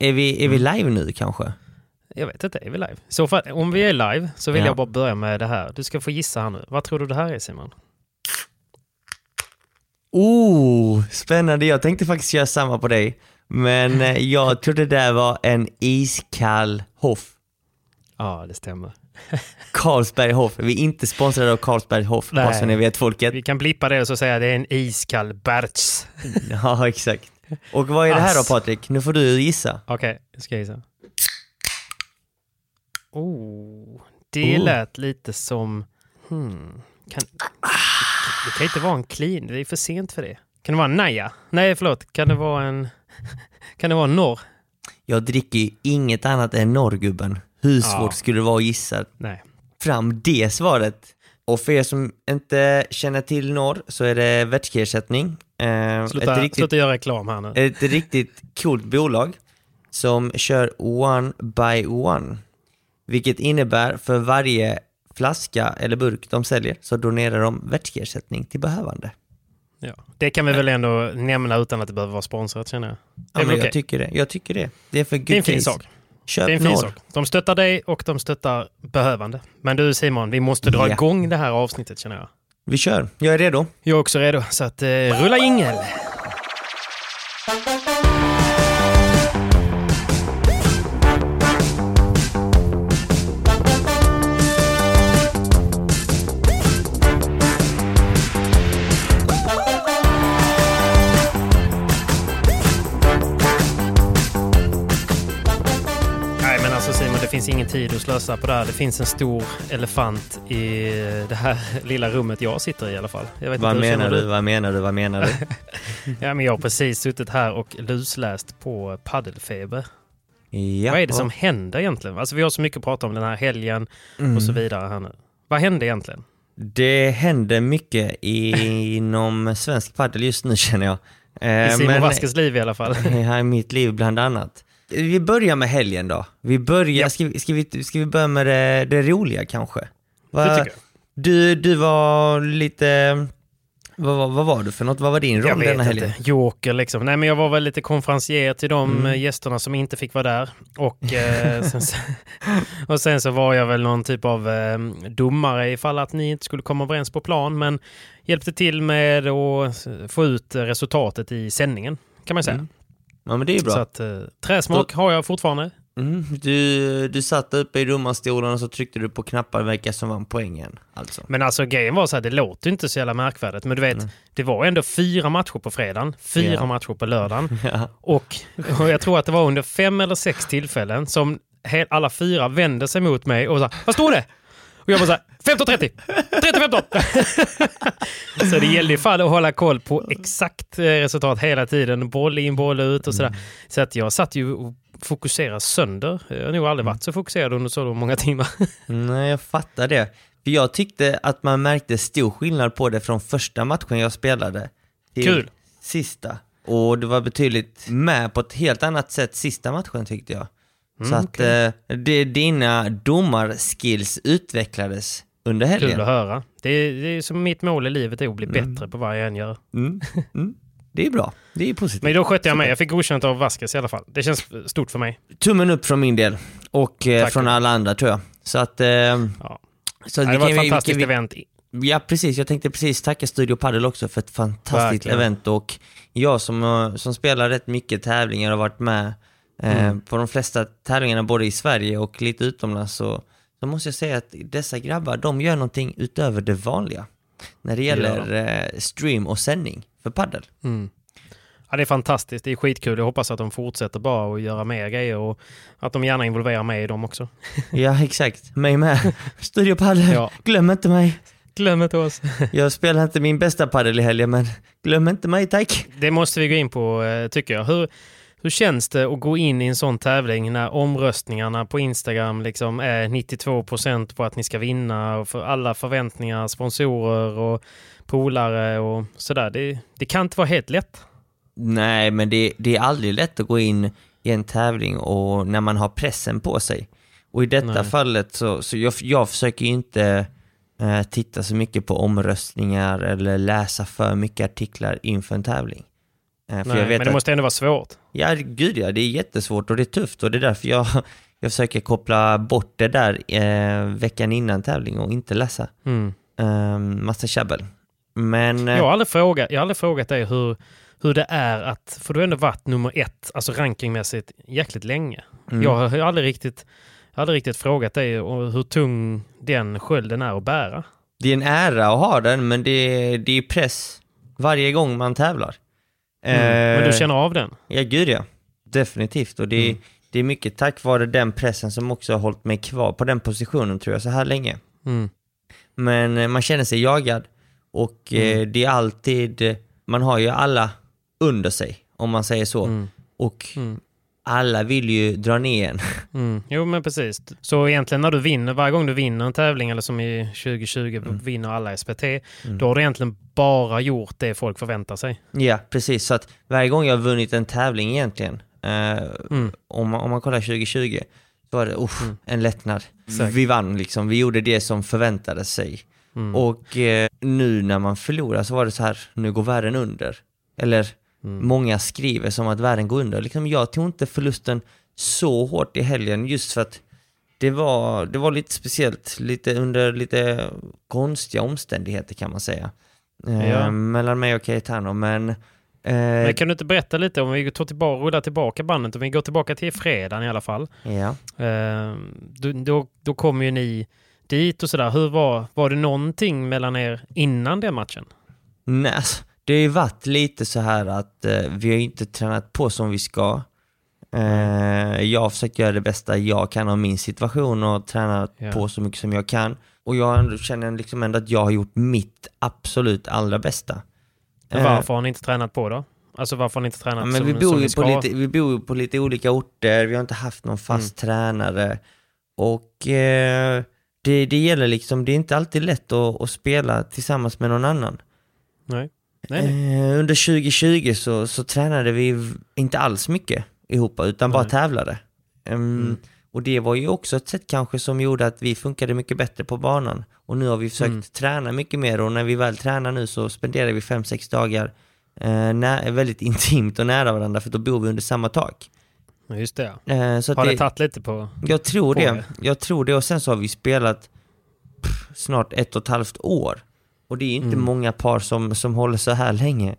Är vi, är vi live nu kanske? Jag vet inte, är vi live? Så fall, om vi är live så vill Ja. jag bara börja med det här. Du ska få gissa här nu. Vad tror du det här är Simon? Oh, spännande. Jag tänkte faktiskt göra samma på dig. Men eh, jag trodde det där var en iskall Hoff. Ja, det stämmer. Carlsberg Hoff. Vi är inte sponsrade av Carlsberg Hoff, bara så Nej. ni vet folket. Vi kan blippa det och så säga det är en iskall Berts. Ja, exakt. Och vad är det här då. Patrik? Nu får du gissa. Okej, jag ska gissa. Oh, det Oh. lät lite som... Hmm, kan, det kan inte vara en clean, det är för sent för det. Kan det vara en Naja? Nej, förlåt. Kan det vara en... Kan det vara en norr? Jag dricker ju inget annat än norrgubben. Hur svårt Ja. skulle det vara att gissa Nej. fram det svaret? Och för er som inte känner till norr så är det vätskeersättning. Eh, Sluta, ett, riktigt, sluta göra reklam här nu. ett riktigt coolt bolag som kör one by one. Vilket innebär för varje flaska eller burk de säljer så donerar de vätskeersättning till behövande. Ja. Det kan vi väl ändå nämna utan att det behöver vara sponsrat känner jag. Ja, men väl jag tycker det. Jag tycker det. Det är för good Det är en fin sak. Köp Det är en fin sak. De stöttar dig och de stöttar behövande. Men du Simon, vi måste dra Ja. igång det här avsnittet känner jag. Vi kör. Jag är redo. Jag är också redo, så att eh, rulla jingel! Finns ingen tid att slösa på det här. Det finns en stor elefant i det här lilla rummet jag sitter i i alla fall. Vad menar du? Vad menar du? Vad menar du? Ja, men jag har precis suttit här och lusläst på paddelfeber. ja. Vad är det som händer egentligen? Alltså vi har så mycket att prata om den här helgen och så vidare här nu. Vad hände egentligen? Det händer mycket inom svensk padel just nu känner jag. Eh, I Simon men- Vaskes liv i alla fall. här i mitt liv bland annat. Vi börjar med helgen då. Vi börjar, Ja. ska, vi, ska, vi, ska vi börja med det, det roliga kanske? Va, Det tycker jag. Du, du var lite, vad, vad, var du för något? Vad var din Jag roll vet denna helgen? inte. Joker liksom. Nej men jag var väl lite konferencier till de Mm. eh, gästerna som inte fick vara där. Och, eh, sen, och sen så var jag väl någon typ av eh, domare ifall att ni inte skulle komma överens på plan. Men hjälpte till med att få ut resultatet i sändningen kan man säga. Mm. Ja men det är bra. Så att eh, träsmak har jag fortfarande. Mm, du, du satt uppe i domarstolen och så tryckte du på knappar vilka som vann poängen. Alltså. Men alltså grejen var så här, det låter inte så jävla märkvärdigt. Men du vet, det var ändå fyra matcher på fredagen, fyra Ja. matcher på lördagen. Ja. Och, och jag tror att det var under fem eller sex tillfällen som alla fyra vände sig mot mig och sa Vad står det? Och jag bara såhär 15-30! 30-15! så det gällde ju fan att hålla koll på exakt eh, resultat hela tiden. Boll in, boll ut och sådär. Så att jag satt ju och fokuserade sönder. Jag har nog aldrig varit så fokuserad under så många timmar. Nej, jag fattar det. För jag tyckte att man märkte stor skillnad på det från första matchen jag spelade till Kul. sista. och det var betydligt med på ett helt annat sätt sista matchen tyckte jag. Så att eh, det, dina domarskills utvecklades under Kul helgen. att höra. Det är, det är som mitt mål i livet är att bli bättre på vad jag än gör. Mm. Mm. Det är bra, det är positivt. Men då skötte jag mig. Jag fick godkänt av Vasquez i alla fall. Det känns stort för mig. Tummen upp från min del och eh, från alla andra tror jag. Så att... Eh, Ja. så att det vi var kan- ett vi- fantastiskt vi- event. Ja, precis. Jag tänkte precis tacka Studio Padel också för ett fantastiskt Verkligen. event och jag som, som spelar rätt mycket tävlingar och varit med Mm. på de flesta tävlingarna både i Sverige och lite utomlands så, så måste jag säga att dessa grabbar, de gör någonting utöver det vanliga när det gäller eh, stream och sändning för padel. Mm. Ja, det är fantastiskt. Det är skitkul. Jag hoppas att de fortsätter bara att göra mer grejer och att de gärna involverar mig i dem också. Ja, exakt. Mig med. Studio Padel, Ja. glöm inte mig. Glöm inte oss. Jag spelar inte min bästa padel i helgen, men glöm inte mig tack. Det måste vi gå in på, eh, tycker jag. Hur, hur känns det att gå in i en sån tävling när omröstningarna på Instagram liksom är 92 procent på att ni ska vinna och för alla förväntningar, sponsorer och polare och sådär. Det, det kan inte vara helt lätt. Nej, men det, det är aldrig lätt att gå in i en tävling och när man har pressen på sig. Och i detta Nej. fallet så, så jag, jag försöker ju inte eh, titta så mycket på omröstningar eller läsa för mycket artiklar inför en tävling. Eh, Nej, jag men det måste ändå vara svårt. Ja, gud ja, det är jättesvårt och det är tufft och det är därför jag, jag försöker koppla bort det där eh, veckan innan tävling och inte läsa Mm. eh, massa tjabbel. Men... eh, Jag har aldrig frågat, jag har aldrig frågat dig hur, hur det är att, för du har ändå varit nummer ett, alltså rankingmässigt, jäkligt länge. Mm. Jag har aldrig riktigt, jag har aldrig riktigt frågat dig hur tung den skölden är att bära. Det är en ära att ha den, men det det är press varje gång man tävlar. Mm. Men Eh, du känner av den? Ja, gud ja. Definitivt. Och det, Mm. det är mycket tack vare den pressen som också har hållit mig kvar på den positionen tror jag, så här länge. Mm. Men eh, man känner sig jagad och eh, Mm. det är alltid, eh, man har ju alla under sig, om man säger så. Mm. Och Mm. Alla vill ju dra ner. Mm. Jo, men precis. Så egentligen när du vinner, varje gång du vinner en tävling, eller som i 2020 vinner alla SPT, då har du egentligen bara gjort det folk förväntar sig. Ja, precis. Så att varje gång jag har vunnit en tävling egentligen, eh, Mm. om, man, om man kollar 2020, så var det uff, en lättnad. Vi vann liksom, vi gjorde det som förväntades sig. Mm. Och eh, nu när man förlorar så var det så här, nu går världen under. Eller Mm. många skriver som att världen går under. Liksom, jag tog inte förlusten så hårt i helgen just för att det var, det var lite speciellt, lite under lite konstiga omständigheter kan man säga. Eh, Ja. Mellan mig och Cayetano, men... Eh, Men kan du inte berätta lite om vi tar tillbaka, rullar tillbaka bandet, om vi går tillbaka till fredagen i alla fall. ja. Eh, då, då, då kom ju ni dit och sådär. Hur var, var det någonting mellan er innan den matchen? Nej, alltså, det har ju varit lite så här att eh, vi har inte tränat på som vi ska. Eh, jag har försökt göra det bästa jag kan av min situation och tränat Ja. på så mycket som jag kan. Och jag ändå känner liksom ändå att jag har gjort mitt absolut allra bästa. Men Eh, Varför har ni inte tränat på då? Alltså varför har ni inte tränat Ja, men som, vi, som bor ni ju ska? på lite, vi bor ju på lite olika orter, vi har inte haft någon fast Mm. tränare. Och eh, det, det gäller liksom, det är inte alltid lätt att, att spela tillsammans med någon annan. Nej. Eh, under 2020 så, så tränade vi inte alls mycket ihop, utan bara Nej. tävlade. Ehm, Mm. Och det var ju också ett sätt kanske som gjorde att vi funkade mycket bättre på banan. Och nu har vi försökt Mm. träna mycket mer och när vi väl tränar nu så spenderar vi 5-6 dagar eh, väldigt intimt och nära varandra för då bor vi under samma tak. Just det. Eh, så Har det det, tagit lite på... jag tror på det. er? Jag tror det och sen så har vi spelat pff, snart ett och ett halvt år. Och det är inte Mm. många par som, som håller så här länge.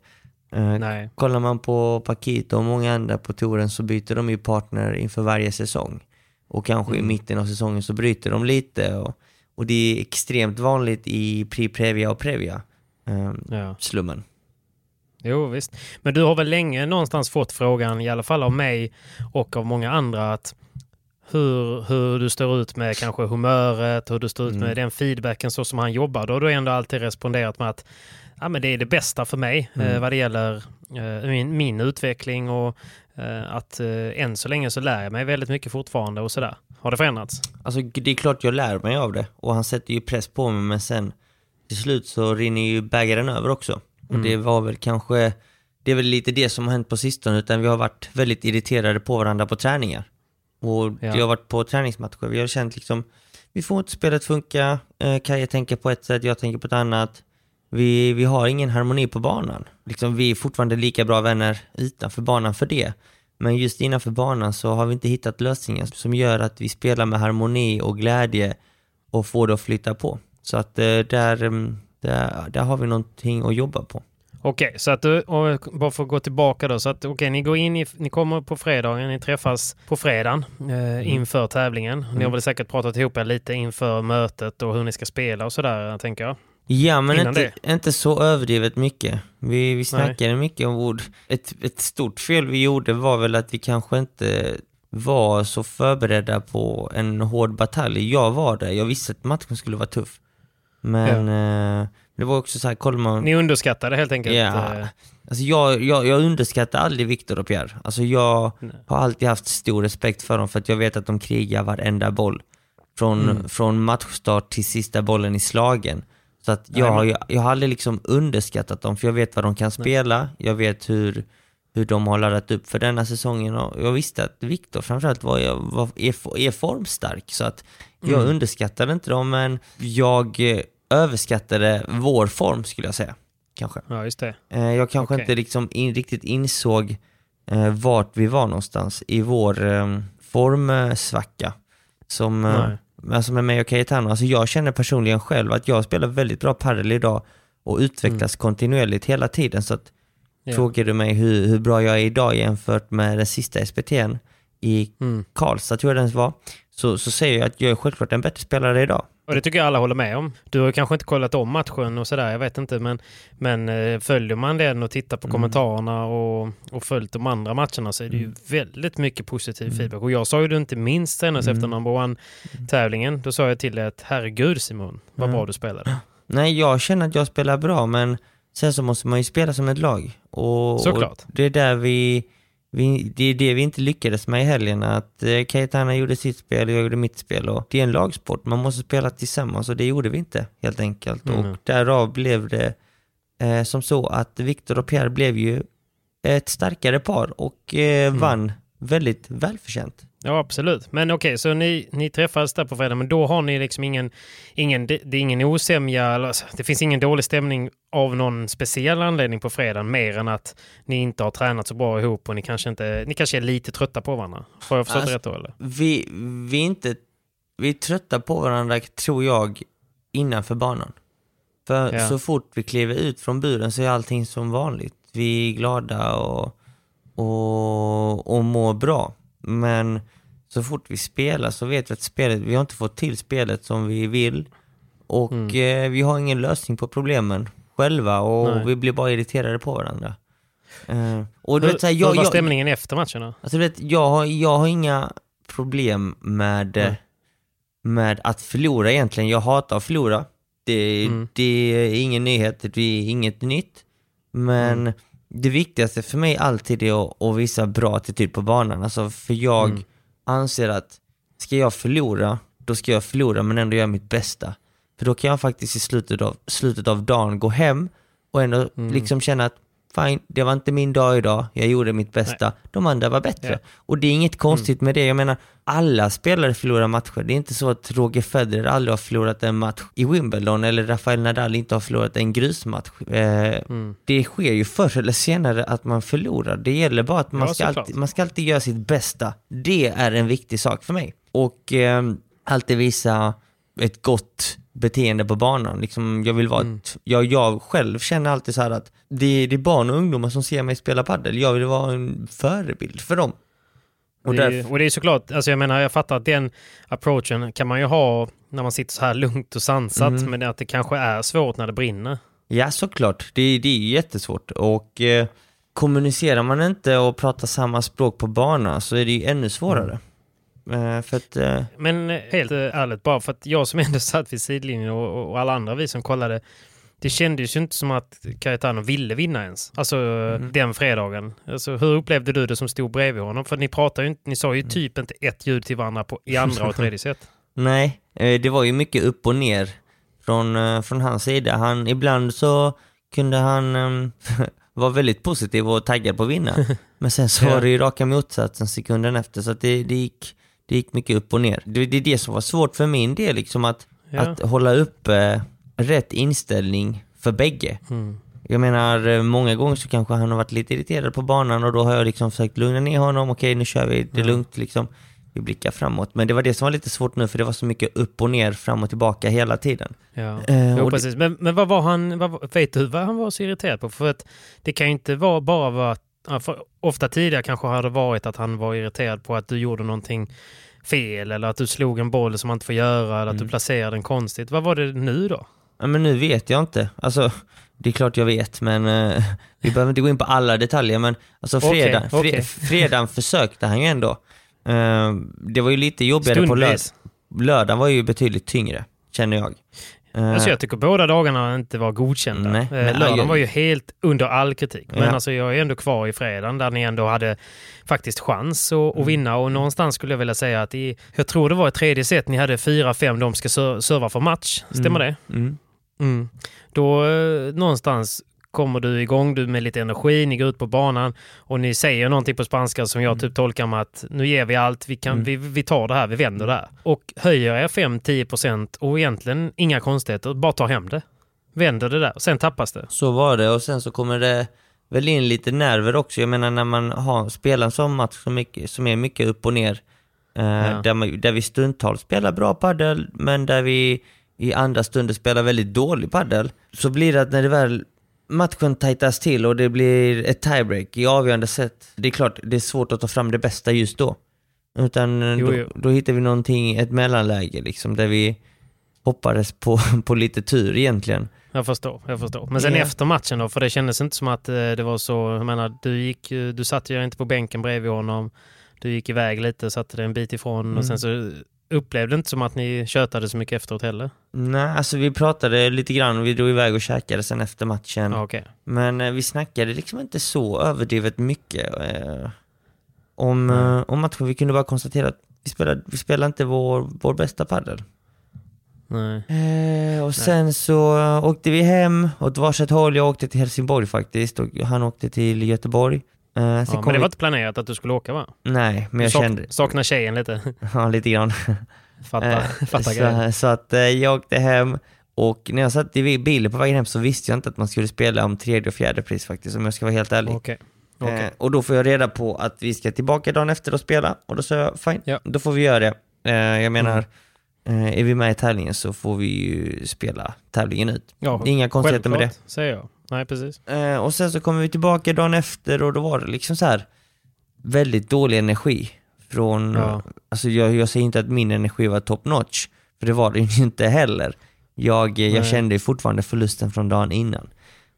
Eh, Nej. Kollar man på Paquito och många andra på touren så byter de ju partner inför varje säsong. Och kanske Mm. i mitten av säsongen så bryter de lite. Och, och det är extremt vanligt i Pri-Previa och Previa. Eh, Ja. slummen. Jo, visst. Men du har väl länge någonstans fått frågan, i alla fall av mig och av många andra, att hur, hur du står ut med kanske humöret, hur du står ut Mm. med den feedbacken så som han jobbar. Då har du ändå alltid responderat med att ja, men det är det bästa för mig Mm. eh, vad det gäller eh, min, min utveckling och eh, att eh, än så länge så lär jag mig väldigt mycket fortfarande och sådär. Har det förändrats? Alltså det är klart jag lär mig av det och han sätter ju press på mig men sen till slut så rinner ju bägaren över också. Och Mm. det var väl kanske det är väl lite det som har hänt på sistone, utan vi har varit väldigt irriterade på varandra på träningar. Och Ja. vi har varit på träningsmatcher, vi har känt liksom, vi får inte spelet funka, eh, Kaja tänker på ett sätt, jag tänker på ett annat. Vi, vi har ingen harmoni på banan. Liksom, vi är fortfarande lika bra vänner utanför banan för det. Men just innanför banan så har vi inte hittat lösningar som gör att vi spelar med harmoni och glädje och får det att flytta på. Så att eh, där, mm, där, där har vi någonting att jobba på. Okej, så att du, bara för att gå tillbaka då. Så att okej, ni går in i, ni kommer på fredagen, ni träffas på fredagen eh, inför tävlingen. Ni har väl säkert pratat ihop er lite inför mötet och hur ni ska spela och sådär, tänker jag. Ja, men inte, inte så överdrivet mycket. Vi, vi snackade mycket om ord. Ett, ett stort fel vi gjorde var väl att vi kanske inte var så förberedda på en hård batalj. Jag var det, jag visste att matchen skulle vara tuff. Men eh, det var också så här, kollar man... Ni underskattade helt enkelt. Ja. eh, Alltså jag, jag, jag underskattar aldrig Viktor och Pierre. Alltså jag Nej. har alltid haft stor respekt för dem för att jag vet att de krigar varenda boll. Från, Mm. från matchstart till sista bollen i slagen. Så att jag, Nej, jag, jag har aldrig liksom underskattat dem för jag vet vad de kan spela. Jag vet hur, hur de har laddat upp för denna säsongen och jag visste att Viktor framförallt var, var, är, är formstark. Så att jag Mm. underskattade inte dem men jag överskattade vår form skulle jag säga. Kanske. Ja, just det. Eh, Jag kanske Okej. inte liksom in, riktigt insåg eh, vart vi var någonstans i vår eh, formsvacka. Som, eh, alltså med mig och Cayetano. Alltså jag känner personligen själv att jag spelar väldigt bra padel idag och utvecklas kontinuerligt hela tiden. Så att Mm. Ja. frågar du mig hur, hur bra jag är idag jämfört med den sista SPT'n i Mm. Karlstad tror jag den var, så, så säger jag att jag är självklart en bättre spelare idag. Och det tycker jag alla håller med om. Du har kanske inte kollat om matchen och sådär, jag vet inte. Men, men eh, följer man den och tittar på Mm. kommentarerna och, och följt de andra matcherna så är det ju väldigt mycket positiv feedback. Och jag sa ju det inte minst senast efter number one-tävlingen. Då sa jag till dig att herregud Simon, vad bra du spelade. Nej, jag känner att jag spelar bra, men sen så måste man ju spela som ett lag. Och, Såklart. och det är där vi, vi, det är det vi inte lyckades med i helgen, att eh, Cayetana gjorde sitt spel och jag gjorde mitt spel. Och det är en lagsport, man måste spela tillsammans och det gjorde vi inte helt enkelt. Mm. Och därav blev det eh, som så att Viktor och Pierre blev ju ett starkare par och eh, Mm. vann väldigt välförtjänt. Ja, absolut. Men okej, så ni, ni träffas där på fredag, men då har ni liksom ingen, ingen det, det är ingen osämja, alltså, det finns ingen dålig stämning av någon speciell anledning på fredagen, mer än att ni inte har tränat så bra ihop och ni kanske, inte, ni kanske är lite trötta på varandra. Får jag förstå Alltså- rätt då eller? Vi, vi, är inte, vi är trötta på varandra, tror jag, innanför banan. För Ja. så fort vi kliver ut från buren så är allting som vanligt. Vi är glada och, och, och mår bra. Men så fort vi spelar så vet vi att spelet, vi har inte fått till spelet som vi vill. Och Mm. eh, vi har ingen lösning på problemen själva och Nej. vi blir bara irriterade på varandra. Eh, och du Hur, vet, så här, hur jag, var jag, stämningen efter matcherna? Alltså du vet, jag har, jag har inga problem med, Nej. med att förlora egentligen. Jag hatar att förlora. Det, Mm. det är ingen nyhet, det är inget nytt. Men Mm. Det viktigaste för mig alltid är att, att visa bra attityd på banan. Alltså för jag Mm. anser att ska jag förlora, då ska jag förlora men ändå göra mitt bästa. För då kan jag faktiskt i slutet av, slutet av dagen gå hem och ändå Mm. liksom känna att fine, det var inte min dag idag, jag gjorde mitt bästa, de andra var bättre. Ja. Mm. Och det är inget konstigt med det, jag menar alla spelare förlorar matcher. Det är inte så att Roger Federer aldrig har förlorat en match i Wimbledon eller Rafael Nadal inte har förlorat en grusmatch. Eh, Mm. Det sker ju förr eller senare att man förlorar. Det gäller bara att man, Ja, ska, alltid, man ska alltid göra sitt bästa. Det är en viktig sak för mig. Och eh, alltid visa ett gott beteende på banan. Liksom, jag vill vara Mm. jag, jag själv känner alltid så här att det, det är barn och ungdomar som ser mig spela padel. Jag vill vara en förebild för dem. Och det är, och det är såklart, alltså jag menar jag fattar att den approachen kan man ju ha när man sitter så här lugnt och sansat, Mm. men att det kanske är svårt när det brinner. ja såklart, det, det är jättesvårt. Och eh, kommunicerar man inte och pratar samma språk på banan så är det ju ännu svårare. Eh, för att, eh, Men eh, helt eh, ärligt, bara för att jag som ändå satt vid sidlinjen och, och alla andra vi som kollade, det kändes ju inte som att Cayetano ville vinna ens. Alltså Mm. den fredagen. Alltså, hur upplevde du det som stod bredvid honom? För ni pratade ju inte, ni sa Mm. ju typ inte ett ljud till varandra på, i andra och tredje set. Nej, eh, det var ju mycket upp och ner från, eh, från hans sida. Han, ibland så kunde han, ehm, var väldigt positiv och taggad på att vinna. Men sen så var det ju raka motsatsen sekunden efter, så att det, det, gick, det gick mycket upp och ner. Det, det är det som var svårt för min del, liksom att, Ja. att hålla upp eh, rätt inställning för bägge. Mm. Jag menar, eh, många gånger så kanske han har varit lite irriterad på banan och då har jag liksom försökt lugna ner honom. Okej, nu kör vi, det är lugnt liksom. Vi blickar framåt. Men det var det som var lite svårt nu, för det var så mycket upp och ner, fram och tillbaka hela tiden. Ja, Eh, jo, och det- precis. Men, men vad var han, vad, vet du vad han var så irriterad på? För att det kan ju inte vara bara vara, att- ofta tidigare kanske har det varit att han var irriterad på att du gjorde någonting fel eller att du slog en boll som man inte får göra eller att du Mm. placerade den konstigt. Vad var det nu då? Ja, men nu vet jag inte. Alltså, det är klart jag vet, men eh, vi behöver inte gå in på alla detaljer. Men alltså fredag, fre, okej. fredagen försökte han ju ändå. Eh, det var ju lite jobbigare på lördag. Stundvis. Lördagen var ju betydligt tyngre, känner jag. Eh, Alltså jag tycker båda dagarna inte var godkända. Nej, Eh, Lördagen var ju helt under all kritik. Men Ja. alltså jag är ändå kvar i fredagen där ni ändå hade faktiskt chans att, Mm. att vinna. Och någonstans skulle jag vilja säga att i, jag tror det var i tredje set ni hade fyra, fem de ska ser- serva för match. Stämmer det? mm. Mm. Då eh, någonstans kommer du igång du med lite energi, ni går ut på banan och ni säger någonting på spanska som jag typ tolkar med att nu ger vi allt, vi, kan, vi, vi tar det här, vi vänder det här. Och höjer er 5-10% och egentligen inga konstigheter, bara tar hem det. Vänder det där, och sen tappas det. Så var det och sen så kommer det väl in lite nerver också. Jag menar när man har, spelar en sån match som, mycket, som är mycket upp och ner, eh, Ja. där, man, där vi stundtals spelar bra paddel men där vi i andra stunder spelar väldigt dålig paddel så blir det att när det väl matchen tajtas till och det blir ett tiebreak i avgörande sätt, det är klart det är svårt att ta fram det bästa just då. Utan eh, Jo, då, jo. då hittar vi någonting, ett mellanläge liksom, där vi hoppades på, på lite tur egentligen. Jag förstår, jag förstår. Men sen Ja. efter matchen då, för det kändes inte som att eh, det var så, jag menar, du gick, eh, du satt ju inte på bänken bredvid honom, du gick iväg lite, satte dig en bit ifrån Mm. och sen så upplevde det inte som att ni tjötade så mycket efteråt heller. Nej, alltså vi pratade lite grann och vi drog iväg och käkade sen efter matchen. Okej. Men eh, vi snackade liksom inte så överdrivet mycket eh, om, Nej. eh, om matchen. Vi kunde bara konstatera att vi spelade, vi spelade inte vår, vår bästa padel. Nej. Eh, och sen så eh, åkte vi hem åt varsitt håll. Jag åkte till Helsingborg faktiskt och han åkte till Göteborg. Sen Ja, men det vi- var inte planerat att du skulle åka va? Nej, men jag sak- kände... saknar tjejen lite. Ja, lite grann. Fatta, Eh, fatta grejen. så, så att eh, jag åkte hem och när jag satt i bilen på vägen hem så visste jag inte att man skulle spela om tredje och fjärde pris faktiskt, om jag ska vara helt ärlig. Okej. Okej. Eh, och då får jag reda på att vi ska tillbaka dagen efter och spela och då sa jag fine, Ja. då får vi göra det. Eh, jag menar, Mm. eh, är vi med i tävlingen så får vi ju spela tävlingen ut. Ja, Inga konstigheter med det. säger jag. Nej, precis. Eh, och sen så kommer vi tillbaka dagen efter och då var det liksom så här väldigt dålig energi från, Ja. alltså jag, jag säger inte att min energi var top notch, för det var det ju inte heller. Jag, jag kände ju fortfarande förlusten från dagen innan.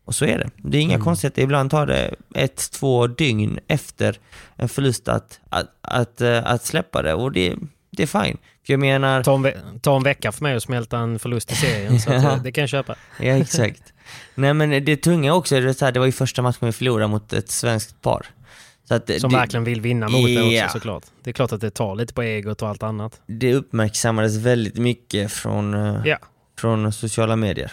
Och så är det. Det är inga Mm. konstigheter, ibland tar det ett, två dygn efter en förlust att, att, att, eh, att släppa det och det, det är fine. För jag menar, Ta en, ta en vecka för mig att smälta en förlust i serien, så eh, det kan jag köpa. Ja, exakt. Nej men det tunga också, är det, så här, det var ju första matchen vi förlorade mot ett svenskt par. Så att Som det, verkligen vill vinna mot det Ja. också såklart. Det är klart att det tar lite på egot och allt annat. det uppmärksammades väldigt mycket från, Ja. från sociala medier.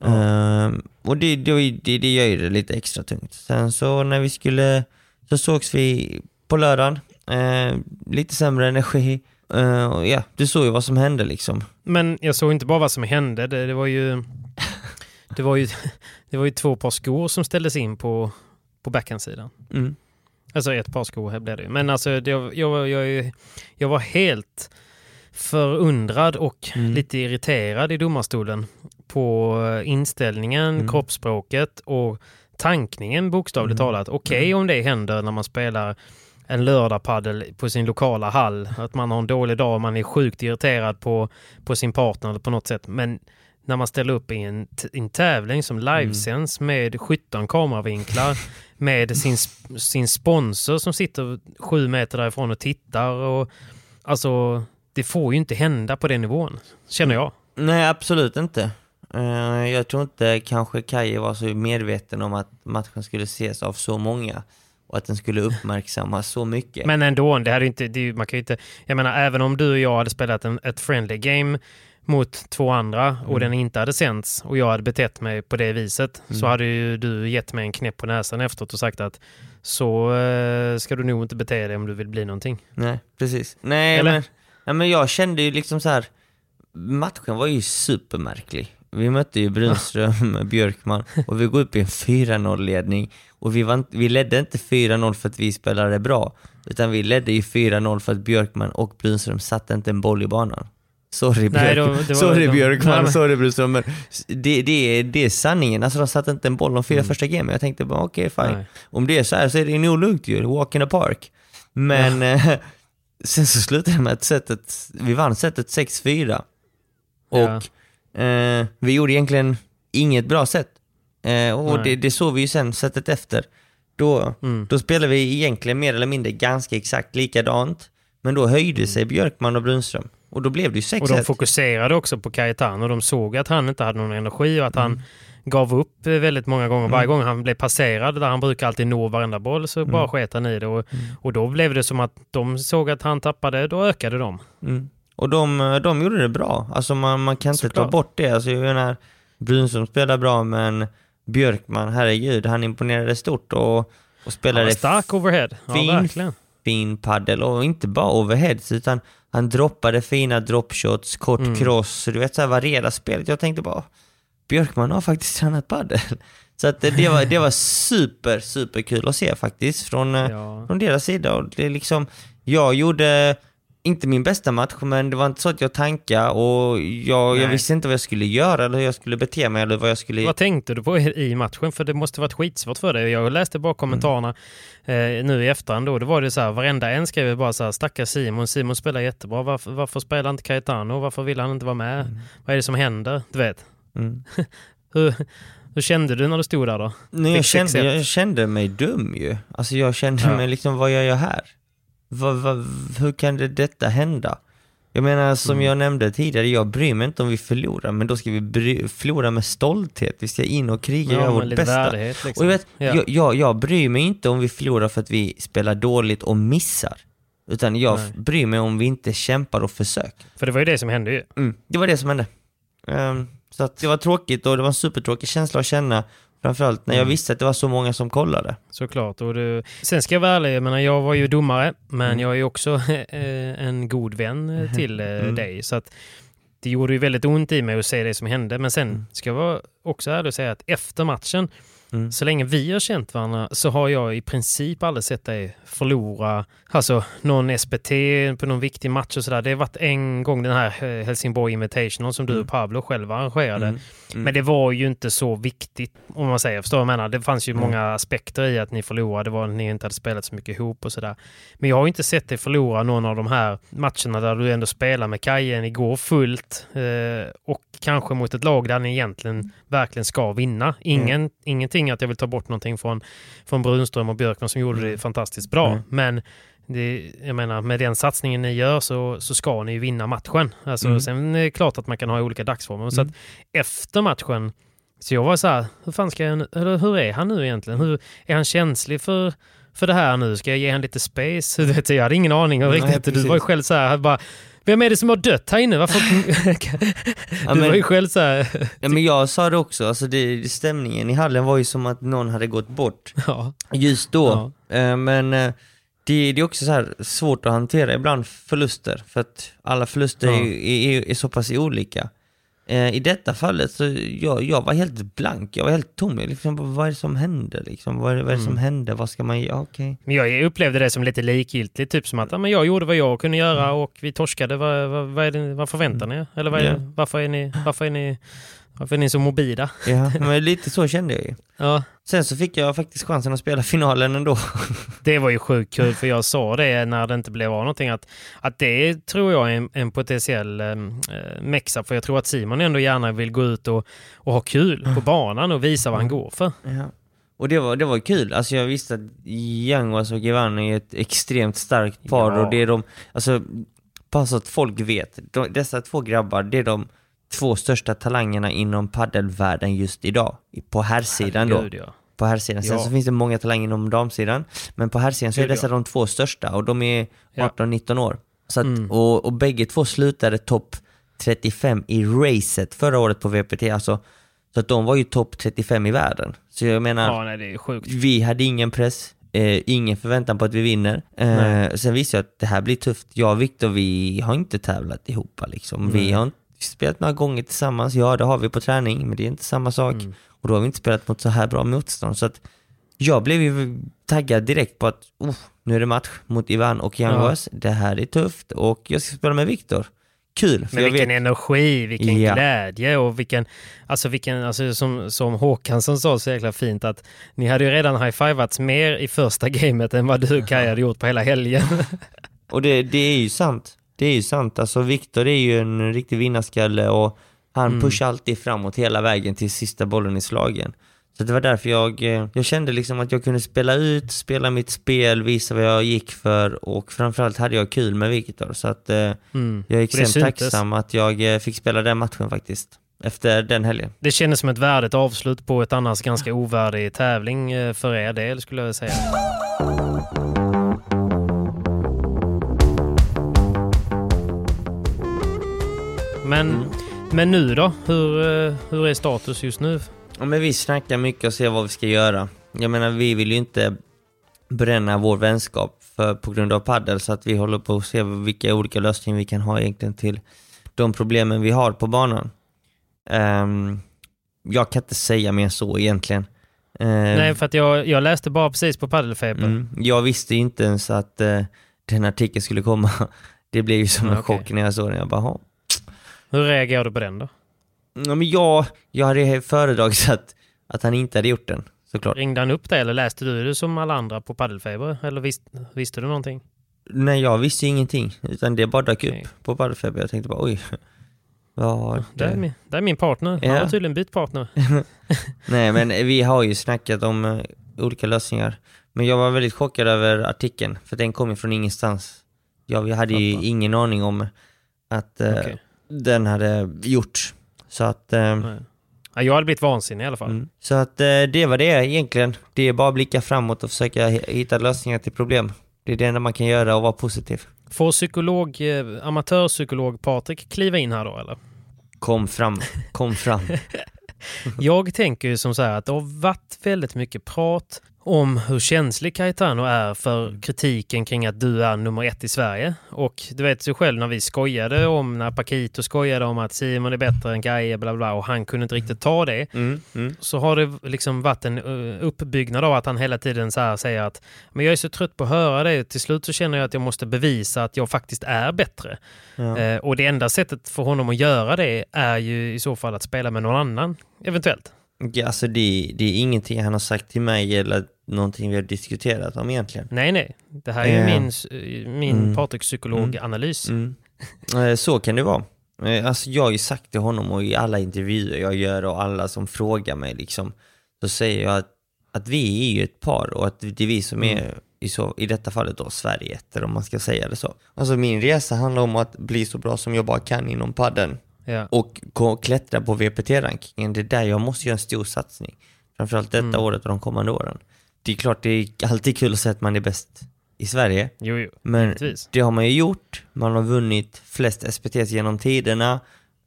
Ja. Ehm, och det, det, det, det gör ju det lite extra tungt. Sen så när vi skulle, så sågs vi på lördagen, eh, lite sämre energi. Eh, och ja, du såg ju vad som hände liksom. Men jag såg inte bara vad som hände. Det, det var ju... Det var ju, det var ju två par skor som ställdes in på, på backhandsidan. Mm. Alltså ett par skor här blev det ju. Men alltså det, jag, jag, jag, jag var helt förundrad och Mm. lite irriterad i domarstolen på inställningen, Mm. kroppsspråket och tankningen bokstavligt Mm. talat. Okej om det händer när man spelar en lördagpaddel på sin lokala hall, att man har en dålig dag och man är sjukt irriterad på, på sin partner eller på något sätt. Men när man ställer upp i en, en tävling som livesänds med 17 kameravinklar med sin, sin sponsor som sitter sju meter därifrån och tittar. Och, alltså, det får ju inte hända på den nivån, känner jag. Nej, absolut inte. Eh, jag tror inte kanske Kaje var så medveten om att matchen skulle ses av så många och att den skulle uppmärksammas så mycket. Men ändå, det ju inte, det, är man kan ju inte, jag menar även om du och jag hade spelat en, ett friendly game mot två andra Mm. och den inte hade sänts och jag hade betett mig på det viset Mm. så hade ju du gett mig en knäpp på näsan efteråt och sagt att så eh, ska du nog inte bete dig om du vill bli någonting. Nej, precis. Nej, Eller? men, ja, men jag kände ju liksom så här. matchen var ju supermärklig. Vi mötte ju Brunström, Björkman och vi går upp i en 4-0-ledning och vi, var vi ledde inte 4-0 för att vi spelade bra, utan vi ledde ju 4-0 för att Björkman och Brunström satte inte en boll i banan. Sorry, Nej, Björk. då- det var- sorry de- Björkman, Nej, sorry Brunström, men det, det, är, det är sanningen. Alltså de satte inte en boll de fyra Mm. första gamen. Jag tänkte bara okej, fine. Nej. Om det är så här så är det nog lugnt ju, walk in the park. Men eh, sen så slutade det med att sättet, vi vann sättet 6-4. Och eh, vi gjorde egentligen inget bra sätt. Eh, och Nej. det, det såg vi ju sen sättet efter. Då, Mm. då spelade vi egentligen mer eller mindre ganska exakt likadant. Men då höjde sig Björkman och Brunström. Och då blev det ju 6-1. Mm. Och de fokuserade också på Cayetano. De såg att han inte hade någon energi och att Mm. han gav upp eh, väldigt många gånger. Varje gång han blev passerad, där han brukar alltid nå varenda boll, så Mm. bara sket han i det. Och, och då blev det som att de såg att han tappade, då ökade de. Mm. Och de, de gjorde det bra. Alltså man, man kan inte ta bort det. Alltså jag menar, Brunström spelar bra men Björkman, herregud, han imponerade stort och, och Han spelade var stark overhead. Ja, fin, verkligen. Fin paddel och inte bara overheads utan han droppade fina dropshots, kort Mm. cross, du vet såhär varierat spelet. Jag tänkte bara, Björkman har faktiskt tränat paddel. Så att det, var, det var super, super kul att se faktiskt från, eh, Ja. från deras sida. Och det är liksom, jag gjorde inte min bästa match, men det var inte så att jag tankade och jag, jag visste inte vad jag skulle göra eller hur jag skulle bete mig eller vad jag skulle... Vad tänkte du på i matchen? För det måste varit skitsvårt för dig. Jag läste bara kommentarerna eh, nu i efterhand. Då, var det så här, varenda en skrev bara så här, stackars Simon, Simon spelar jättebra. Varför, varför spelar inte Cayetano? Varför vill han inte vara med? Vad är det som händer? Du vet. Mm. Hur, hur kände du när du stod där då? Nej, jag, kände, 6-1. jag kände mig dum ju. Alltså jag kände Ja. mig liksom, vad gör jag här? Vad, vad, hur kan det, detta hända? Jag menar som Mm. jag nämnde tidigare, jag bryr mig inte om vi förlorar, men då ska vi bry, förlora med stolthet. Vi ska in och kriga och göra vårt bästa. värdighet Och liksom. jag, vet, Ja. jag, jag, jag bryr mig inte om vi förlorar för att vi spelar dåligt och missar. Utan jag Nej. bryr mig om vi inte kämpar och försöker. För det var ju det som hände ju. Mm, det var det som hände. Ehm, så att det var tråkigt och det var en supertråkig känsla att känna. Framförallt när jag Mm. visste att det var så många som kollade. Såklart. Och det, sen ska jag vara ärlig, jag, menar, jag var ju domare, men Mm. jag är ju också eh, en god vän eh, till eh, Mm. dig. Så att det gjorde ju väldigt ont i mig att se det som hände. Men sen ska jag vara också ärlig och säga att efter matchen, Mm. så länge vi har känt varandra, så har jag i princip aldrig sett dig förlora alltså, någon SPT på någon viktig match och sådär. Det har varit en gång den här Helsingborg Invitational som du och Pablo själva arrangerade. Mm. Men det var ju inte så viktigt, om man säger. Förstår vad jag menar? Det fanns ju Mm. många aspekter i att ni förlorade. Det var att ni inte hade spelat så mycket ihop och sådär. Men jag har ju inte sett dig förlora någon av de här matcherna där du ändå spelar med Kajen igår fullt eh, och kanske mot ett lag där ni egentligen verkligen ska vinna. Ingen, Ingenting att jag vill ta bort någonting från, från Brunström och Björkman som gjorde det fantastiskt bra. Mm. Men det, jag menar, med den satsningen ni gör så, så ska ni ju vinna matchen. Alltså, Mm. Sen är det klart att man kan ha olika dagsformer. Så att efter matchen, så jag var så här, hur fan ska jag, eller hur är han nu egentligen? Hur, är han känslig för, för det här nu? Ska jag ge han lite space? Du vet, jag hade ingen aning Nej, riktigt. Du var ju själv så här, bara, vem är det som har dött här inne? Varför? Ja, du var ju själv så här, Ja, men jag sa det också, alltså det, stämningen i hallen var ju som att någon hade gått bort ja. just då. Eh, Men eh, det, det är också så svårt att hantera ibland förluster, för att alla förluster Ja. är, är, är så pass olika. Eh, I detta fallet så jag, jag var helt blank, jag var helt tom. Liksom, vad är det som hände? Liksom? Vad, är, vad är det som Mm. hände? Vad ska man göra? Okej. Men jag upplevde det som lite likgiltigt, typ som att ja, men jag gjorde vad jag kunde göra och vi torskade. Vad, vad, vad, är det, vad förväntar ni er? Eller vad är, Ja. varför, är ni, varför, är ni, varför är ni så mobila? Ja, men lite så kände jag ju. Ja, Sen så fick jag faktiskt chansen att spela finalen ändå. det var ju sjukt kul för jag sa det när det inte blev av någonting att, att det tror jag är en, en potentiell eh, mexa för jag tror att Simon ändå gärna vill gå ut och, och ha kul på banan och visa vad han går för. Ja. Och det var, det var kul, alltså jag visste att Yanguas och Giovanni är ett extremt starkt par Ja. och det är de, alltså så att folk vet, de, dessa två grabbar, det är de två största talangerna inom paddelvärlden just idag. På herrsidan då. Ja. På herrsidan. Sen Ja. så finns det många talanger inom damsidan, men på herrsidan så är dessa ja. de två största och de är Ja. 18-19 år. Så att, Mm. och, och bägge två slutade topp 35 i racet förra året på VPT. Alltså, så att de var ju topp 35 i världen. Så jag menar, Ja, nej, vi hade ingen press, eh, ingen förväntan på att vi vinner. Eh, sen visste jag att det här blir tufft. Jag och Viktor, vi har inte tävlat ihop liksom. Vi har inte spelat några gånger tillsammans. Ja, det har vi på träning, men det är inte samma sak. Och då har vi inte spelat mot så här bra motstånd. Så att jag blev ju taggad direkt på att oh, nu är det match mot Ivan och Young Ja. Det här är tufft och jag ska spela med Viktor. Kul! För Men vilken vet, energi, vilken Ja. glädje och vilken, alltså vilken, alltså som, som Håkansson sa så jäkla fint att ni hade ju redan high-fivats mer i första gamet än vad du Kaj hade gjort på hela helgen. och det, det är ju sant. Det är ju sant. Alltså Viktor är ju en riktig vinnarskalle och han Mm. pushar alltid framåt hela vägen till sista bollen i slagen. Så det var därför jag, eh, jag kände liksom att jag kunde spela ut, spela mitt spel, visa vad jag gick för och framförallt hade jag kul med Viktor. Så att eh, Mm. jag är extremt tacksam att jag eh, fick spela den matchen faktiskt. Efter den helgen. Det kändes som ett värdigt avslut på ett annars ganska ovärdig tävling för er del skulle jag säga. Men, Mm. men nu då? Hur, eh, hur är status just nu? Ja, men vi snackar mycket och ser vad vi ska göra. Jag menar, vi vill ju inte bränna vår vänskap för, på grund av paddel så att vi håller på att se vilka olika lösningar vi kan ha egentligen till de problemen vi har på banan. Ehm, jag kan inte säga mer så egentligen. Ehm, Nej, för att jag, jag läste bara precis på Paddelfeber. mm, jag visste inte ens att eh, den artikeln skulle komma. Det blev ju som en Ja, okej. chock när jag såg den. Jag bara. Hur reagerar du på den då? ja, men jag, jag hade föredragit att, att han inte hade gjort den, såklart. Ringde han upp dig eller läste du det som alla andra på Paddelfeber? Eller vis, visste du någonting? Nej, jag visste ingenting, utan det bara dök upp på Paddelfeber. Jag tänkte bara oj, vad... Det är min, det är min partner. Han Ja. har tydligen bytt partner. Nej, men vi har ju snackat om eh, olika lösningar. Men jag var väldigt chockad över artikeln, för den kom ju från ingenstans. Jag hade ju ingen aning om att eh, Okej. Den hade gjorts. Så att, eh. Ja, jag hade blivit vansinnig i alla fall. mm. så att eh, det var det egentligen. Det är bara att blicka framåt och försöka hi- hitta lösningar till problem. Det är det enda man kan göra och vara positiv. Får psykolog, eh, amatörpsykolog Patrik kliva in här då eller? Kom fram, kom fram. Jag tänker ju som så här att det har varit väldigt mycket prat om hur känslig Caetano är för kritiken kring att du är nummer ett i Sverige. Och du vet ju själv när vi skojade om, när Paquito skojade om att Simon är bättre än Gaia bla bla och han kunde inte riktigt ta det. Mm, mm. Så har det liksom varit en uh, uppbyggnad av att han hela tiden så här säger att men jag är så trött på att höra det. Till slut så känner jag att jag måste bevisa att jag faktiskt är bättre. Ja. Eh, och det enda sättet för honom att göra det är ju i så fall att spela med någon annan, eventuellt. Alltså det, det är ingenting han har sagt till mig eller någonting vi har diskuterat om egentligen. Nej, nej. Det här är ju Eh, min, min mm. Patrik psykologanalys. Mm. Eh, Så kan det vara. Eh, Alltså jag har ju sagt till honom och i alla intervjuer jag gör och alla som frågar mig liksom, så säger jag att, att vi är ju ett par och att det är vi som är i, så, i detta fallet då Sverige eller om man ska säga det så. Alltså min resa handlar om att bli så bra som jag bara kan inom padden Ja. och gå- klättra på VPT-rankingen. Det är där jag måste göra en stor satsning. Framförallt detta Mm. året och de kommande åren. Det är klart det är alltid kul att säga att man är bäst i Sverige. Jo, jo. Men Givetvis. det har man ju gjort. Man har vunnit flest SPTs genom tiderna.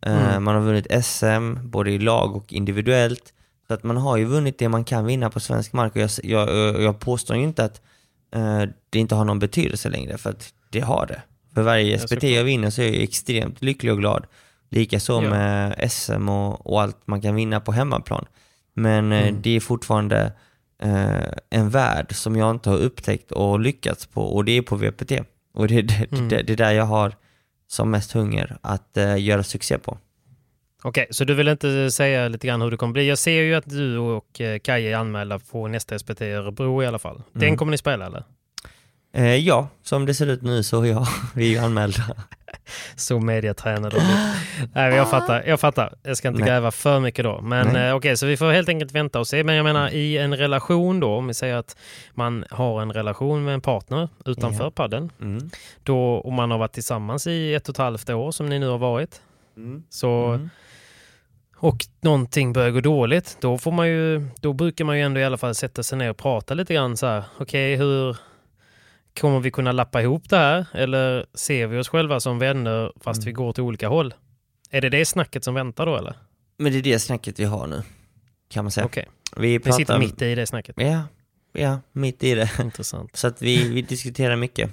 Eh, Mm. Man har vunnit SM, både i lag och individuellt. Så att man har ju vunnit det man kan vinna på svensk mark. Och jag, jag, jag påstår ju inte att eh, det inte har någon betydelse längre, för att det har det. För varje SPT jag vinner så är jag extremt lycklig och glad. Likaså Ja. med SM och, och allt man kan vinna på hemmaplan. Men eh, Mm. det är fortfarande eh, en värld som jag inte har upptäckt och lyckats på och det är på VPT. Och det är det, Mm. det, det är där jag har som mest hunger att eh, göra succé på. Okej, så du vill inte säga lite grann hur det kommer bli? Jag ser ju att du och eh, Kaj är anmälda på nästa SPT i Örebro i alla fall. Den Mm. kommer ni spela eller? Eh, ja, som det ser ut nu så ja, vi är ju anmälda. Så mediatränade. Nej, jag fattar. Jag fattar. Jag ska inte Nej. gräva för mycket då. Men eh, okej, så vi får helt enkelt vänta och se. Men jag menar i en relation då, om vi säger att man har en relation med en partner utanför Ja. padden. Mm. Då, om man har varit tillsammans i ett och ett halvt år som ni nu har varit. Så, Mm. Och någonting börjar gå dåligt. Då, får man ju, då brukar man ju ändå i alla fall sätta sig ner och prata lite grann så här. Okej, hur kommer vi kunna lappa ihop det här? Eller ser vi oss själva som vänner fast Mm. vi går till olika håll? Är det det snacket som väntar då eller? Men det är det snacket vi har nu, kan man säga. Okej, Vi pratar... sitter mitt i det snacket. Ja, ja, mitt i det. Intressant. Så att vi, vi diskuterar mycket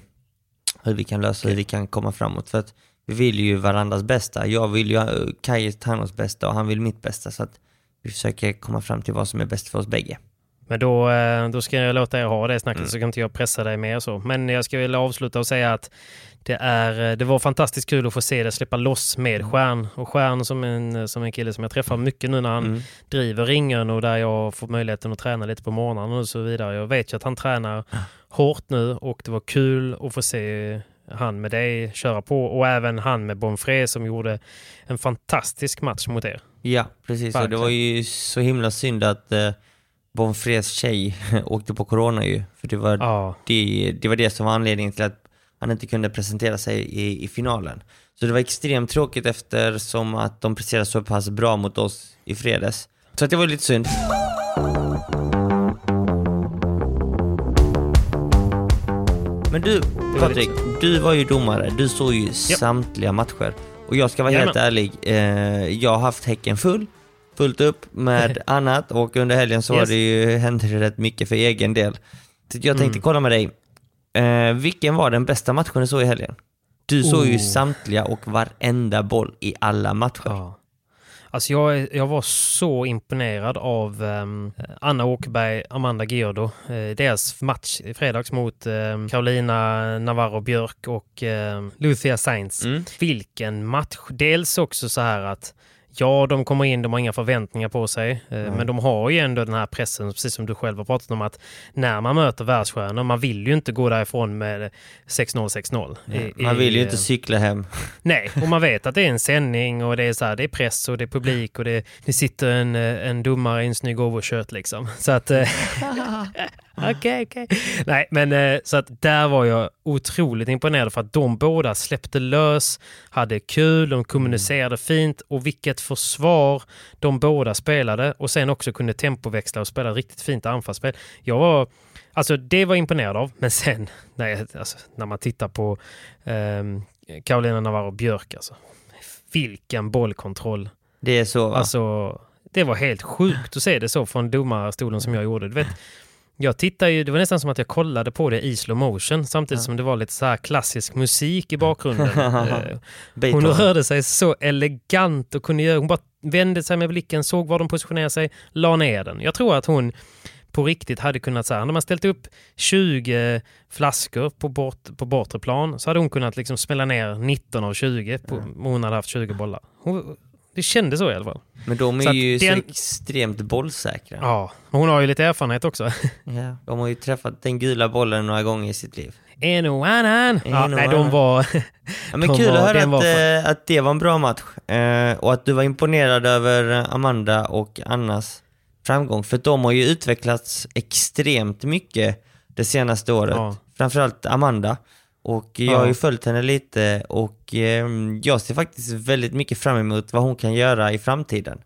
hur vi kan lösa, hur vi kan komma framåt. För att vi vill ju varandras bästa. Jag vill ju Kaj Tannos bästa och han vill mitt bästa. Så att vi försöker komma fram till vad som är bäst för oss bägge. Men då, eh, då ska jag låta er ha det snacket Mm. så kan inte jag pressa dig mer så. Men jag ska väl avsluta och säga att det, är, eh, det var fantastiskt kul att få se det släppa loss med Mm. Stjärn. Och Stjärn som en, som en kille som jag träffar mycket nu när han Mm. driver ringen och där jag får möjligheten att träna lite på morgnarna och så vidare. Jag vet ju att han tränar hårt nu och det var kul att få se han med dig köra på och även han med Bonfré som gjorde en fantastisk match mot er. Ja, precis. Och det var ju så himla synd att Bonfrés tjej åkte på corona ju. För det var, Ja, det, det var det som var anledningen till att han inte kunde presentera sig i, i finalen. Så det var extremt tråkigt eftersom att de presterade så pass bra mot oss i fredags. Så att det var lite synd. Men du, Patrik, du var ju domare. Du såg ju samtliga matcher. Och jag ska vara helt Jajamän. ärlig, eh, jag har haft häcken full, fullt upp med annat och under helgen så Yes. det ju, hände det rätt mycket för egen del. Så jag tänkte Mm. kolla med dig, eh, vilken var den bästa matchen du såg i helgen? Du såg ju Oh. samtliga och varenda boll i alla matcher. Ja. Alltså jag, jag var så imponerad av ehm, Anna Åkerberg, Amanda Gierdo. Eh, deras match i fredags mot ehm, Carolina Navarro Björk och um, Lucia Sainz. Mm. Vilken match! Dels också så här att Ja, de kommer in, de har inga förväntningar på sig. eh, Men de har ju ändå den här pressen, precis som du själv har pratat om, att när man möter världsstjärnor, man vill ju inte gå därifrån med 6-0, 6-0. i- Man vill ju i, inte eh, cykla hem. Nej, och man vet att det är en sändning och det är, så här, det är press och det är publik och det, det sitter en, eh, en domare i en snygg overshirt liksom. Så att... eh, Okej, okej. Nej, men eh, så att där var jag otroligt imponerad för att de båda släppte lös, hade kul, de kommunicerade fint och vilket försvar de båda spelade och sen också kunde tempoväxla och spela riktigt fint anfallsspel. Jag var, alltså det var jag imponerad av, men sen när, jag, alltså, när man tittar på ehm, Carolina Navarro Björk alltså. Vilken bollkontroll. Det är så va? Alltså, det var helt sjukt att se det så från domarstolen som jag gjorde. Du vet, jag tittar ju, det var nästan som att jag kollade på det i slow motion samtidigt som det var lite så klassisk musik i bakgrunden. Eh, hon rörde sig så elegant och kunde göra, hon bara vände sig med blicken, såg var de positionerade sig, la ner den. Jag tror att hon på riktigt hade kunnat säga, när man ställt upp 20 flaskor på, bort, på bortre plan så hade hon kunnat liksom smälla ner 19 av 20 på, hon hade haft 20 bollar. Hon, det kändes så i alla fall. Men de Så är att ju så extremt bollsäkra. Ja, och hon har ju lite erfarenhet också. Ja, de har ju träffat den gula bollen några gånger i sitt liv. En och annan. Ja, En nej, de var... Ja, men De kul var- att höra att, eh, att det var en bra match. Eh, och att du var imponerad över Amanda och Annas framgång. För de har ju utvecklats extremt mycket det senaste året. Ja. Framförallt Amanda. Och jag har ju följt henne lite och eh, jag ser faktiskt väldigt mycket fram emot vad hon kan göra i framtiden.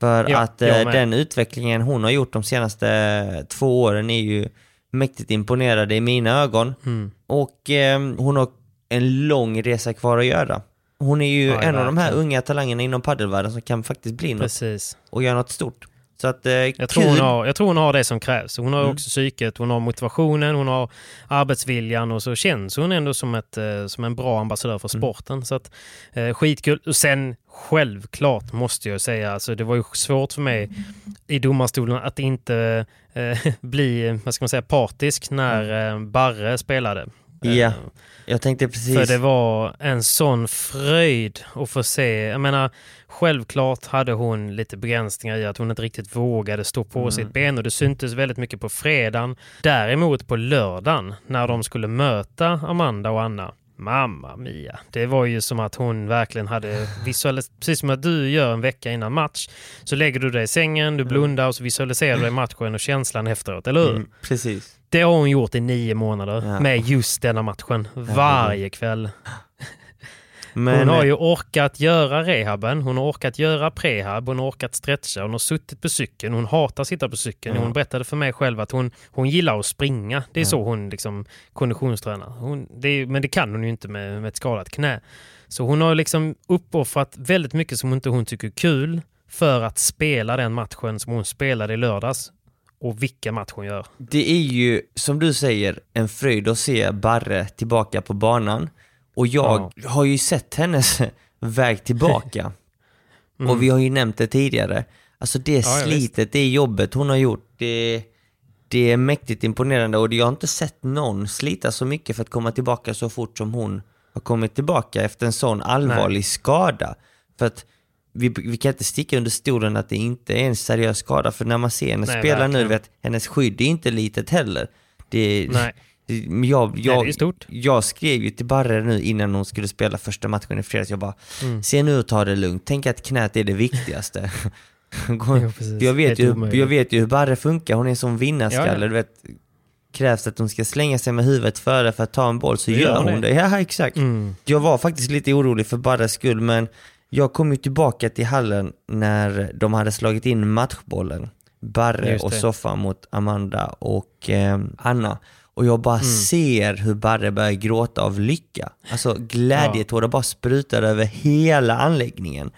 För Ja, att eh, den utvecklingen hon har gjort de senaste två åren är ju mäktigt imponerande i mina ögon. Mm. Och eh, hon har en lång resa kvar att göra. Hon är ju Ja, en av de här verkligen. unga talangerna inom paddelvärlden som kan faktiskt bli något Precis. och göra något stort. Så att, eh, Jag tror, hon har, jag tror hon har det som krävs. Hon har Mm. också psyket, hon har motivationen, hon har arbetsviljan och så känns hon ändå som, ett, eh, som en bra ambassadör för Mm. sporten. Så att, eh, skitkul. Och sen självklart måste jag säga, alltså, det var ju svårt för mig i domarstolen att inte eh, bli vad ska man säga, partisk när eh, Barre spelade. Eh, Mm. Ja, Jag tänkte precis. För det var en sån fröjd att få se. Jag menar, självklart hade hon lite begränsningar i att hon inte riktigt vågade stå på Mm. sitt ben och det syntes väldigt mycket på fredagen. Däremot på lördagen när de skulle möta Amanda och Anna. Mamma mia. Det var ju som att hon verkligen hade visualiserat, precis som att du gör en vecka innan match. Så lägger du dig i sängen, du blundar och så visualiserar du dig matchen och känslan efteråt, eller hur? Mm, precis. Det har hon gjort i nio månader Ja. med just denna matchen. Varje kväll. Men, hon har ju orkat göra rehaben, hon har orkat göra prehab, hon har orkat stretcha, hon har suttit på cykeln, hon hatar att sitta på cykeln. Ja. Hon berättade för mig själv att hon, hon gillar att springa. Det är så hon liksom konditionstränar. Hon, det är, men det kan hon ju inte med, med ett skadat knä. Så hon har liksom uppoffrat väldigt mycket som inte hon tycker är kul för att spela den matchen som hon spelade i lördags. Och vilka match hon gör. Det är ju, som du säger, en fröjd att se Barre tillbaka på banan. Och jag har ju sett hennes väg tillbaka. Och vi har ju nämnt det tidigare. Alltså det Mm. Ja, ja, slitet, det jobbet hon har gjort, det, det är mäktigt imponerande och jag har inte sett någon slita så mycket för att komma tillbaka så fort som hon har kommit tillbaka efter en sån allvarlig skada. För att vi, vi kan inte sticka under stolen att det inte är en seriös skada, för när man ser henne Nej, spela nu, verkligen. vet, hennes skydd är inte litet heller. Det, Nej. Jag, jag, stort. jag skrev ju till Barre nu innan hon skulle spela första matchen i fredags, jag bara Mm. Se nu och ta det lugnt, tänk att knät är det viktigaste. Jo, jag, vet ju, omöjligt. jag vet ju hur Barre funkar, hon är sån vinnarskalle, Ja, ja. du vet Krävs att hon ska slänga sig med huvudet före för att ta en boll så gör gör hon det. det. Ja, exakt. Mm. Jag var faktiskt lite orolig för Barres skull, men jag kom ju tillbaka till hallen när de hade slagit in matchbollen. Barre och. Soffa mot Amanda och eh, Anna. Och jag bara Mm. ser hur Barre börjar gråta av lycka. Alltså glädjetårar bara sprutar över hela anläggningen.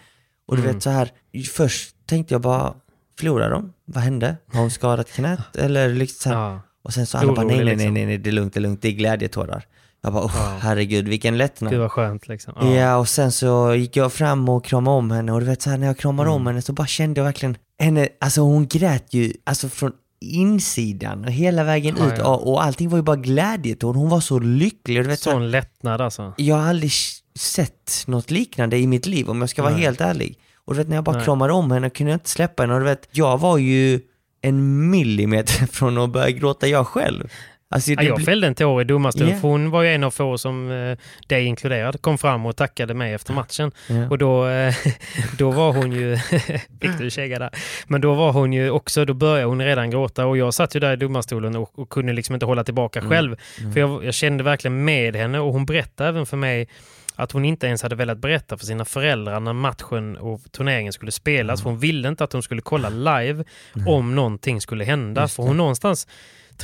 Och du Mm. vet så här, först tänkte jag bara, förlorar de? Vad hände? Har hon skadat knät? Eller liksom. Ja. Och sen så alla bara, nej, nej, nej, liksom. nej, nej, det är lugnt, det är lugnt, det är glädjetårar. Jag bara, oh, Ja. herregud, vilken lättnad. Gud vad skönt liksom. Ja. och sen så gick jag fram och kramade om henne och du vet så här, när jag kramade Mm. om henne så bara kände jag verkligen henne, alltså hon grät ju alltså från insidan och hela vägen Ja, ut ja. och, allting var ju bara glädjetår. Hon var så lycklig. Du vet, så Sån lättnad alltså. jag har aldrig sett något liknande i mitt liv om jag ska vara Nej. helt ärlig. Och du vet när jag bara Nej. kramade om henne kunde jag inte släppa henne och du vet, jag var ju en millimeter från att börja gråta jag själv. Alltså, Ja, jag fällde en tår i domarstolen Ja. för hon var ju en av få som, eh, dig inkluderad, kom fram och tackade mig efter matchen. Ja. Och då, eh, då var hon ju, fick du käga där, men då var hon ju också, då började hon redan gråta och jag satt ju där i domarstolen och, och kunde liksom inte hålla tillbaka Mm. själv. För jag, jag kände verkligen med henne och hon berättade även för mig att hon inte ens hade velat berätta för sina föräldrar när matchen och turneringen skulle spelas. Mm. För hon ville inte att de skulle kolla live om någonting skulle hända. För hon någonstans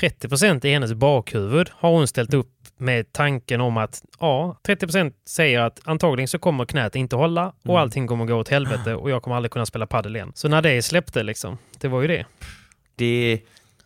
30% i hennes bakhuvud har hon ställt upp med tanken om att ja, 30% säger att antagligen så kommer knät inte hålla Mm. och allting kommer gå åt helvete och jag kommer aldrig kunna spela padel igen. Så när det släppte liksom, det var ju det. det,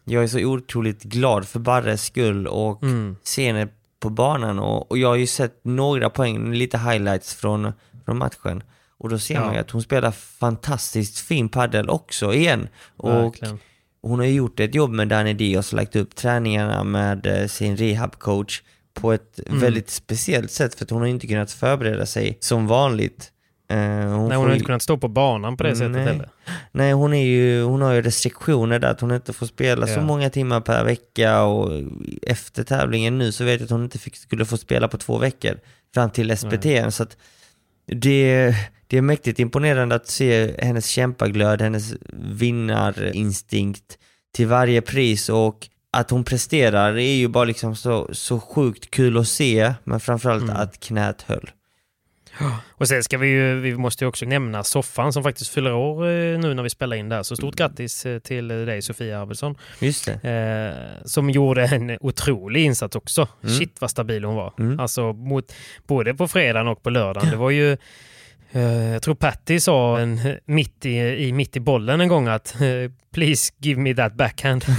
jag är så otroligt glad för Barres skull och Mm. henne på banan och, och jag har ju sett några poäng, lite highlights från, från matchen. Och då ser Ja. man ju att hon spelar fantastiskt fin padel också igen. Och Verkligen. Hon har ju gjort ett jobb med Danny Diaz och lagt upp träningarna med eh, sin rehabcoach på ett Mm. väldigt speciellt sätt för att hon har inte kunnat förbereda sig som vanligt. Eh, Nej, hon har inte kunnat stå på banan på det sättet Nej. heller. Nej, hon, är ju, hon har ju restriktioner där att hon inte får spela så Ja. många timmar per vecka och efter tävlingen nu så vet jag att hon inte fick, skulle få spela på två veckor fram till SPT. Så att det, det är mäktigt imponerande att se hennes kämpaglöd, hennes vinnarinstinkt till varje pris och att hon presterar är ju bara liksom så, så sjukt kul att se, men framförallt Mm. att knät höll. Och sen ska vi ju, vi måste ju också nämna soffan som faktiskt fyller år eh, nu när vi spelar in där. Så Mm. stort grattis eh, till dig Sofia Arvidsson. Just det. Eh, som gjorde en otrolig insats också. Mm. Shit vad stabil hon var. Mm. Alltså mot, både på fredagen och på lördagen. Det var ju jag tror Patty sa en, mitt, i, i, mitt i bollen en gång att eh, “Please give me that backhand”.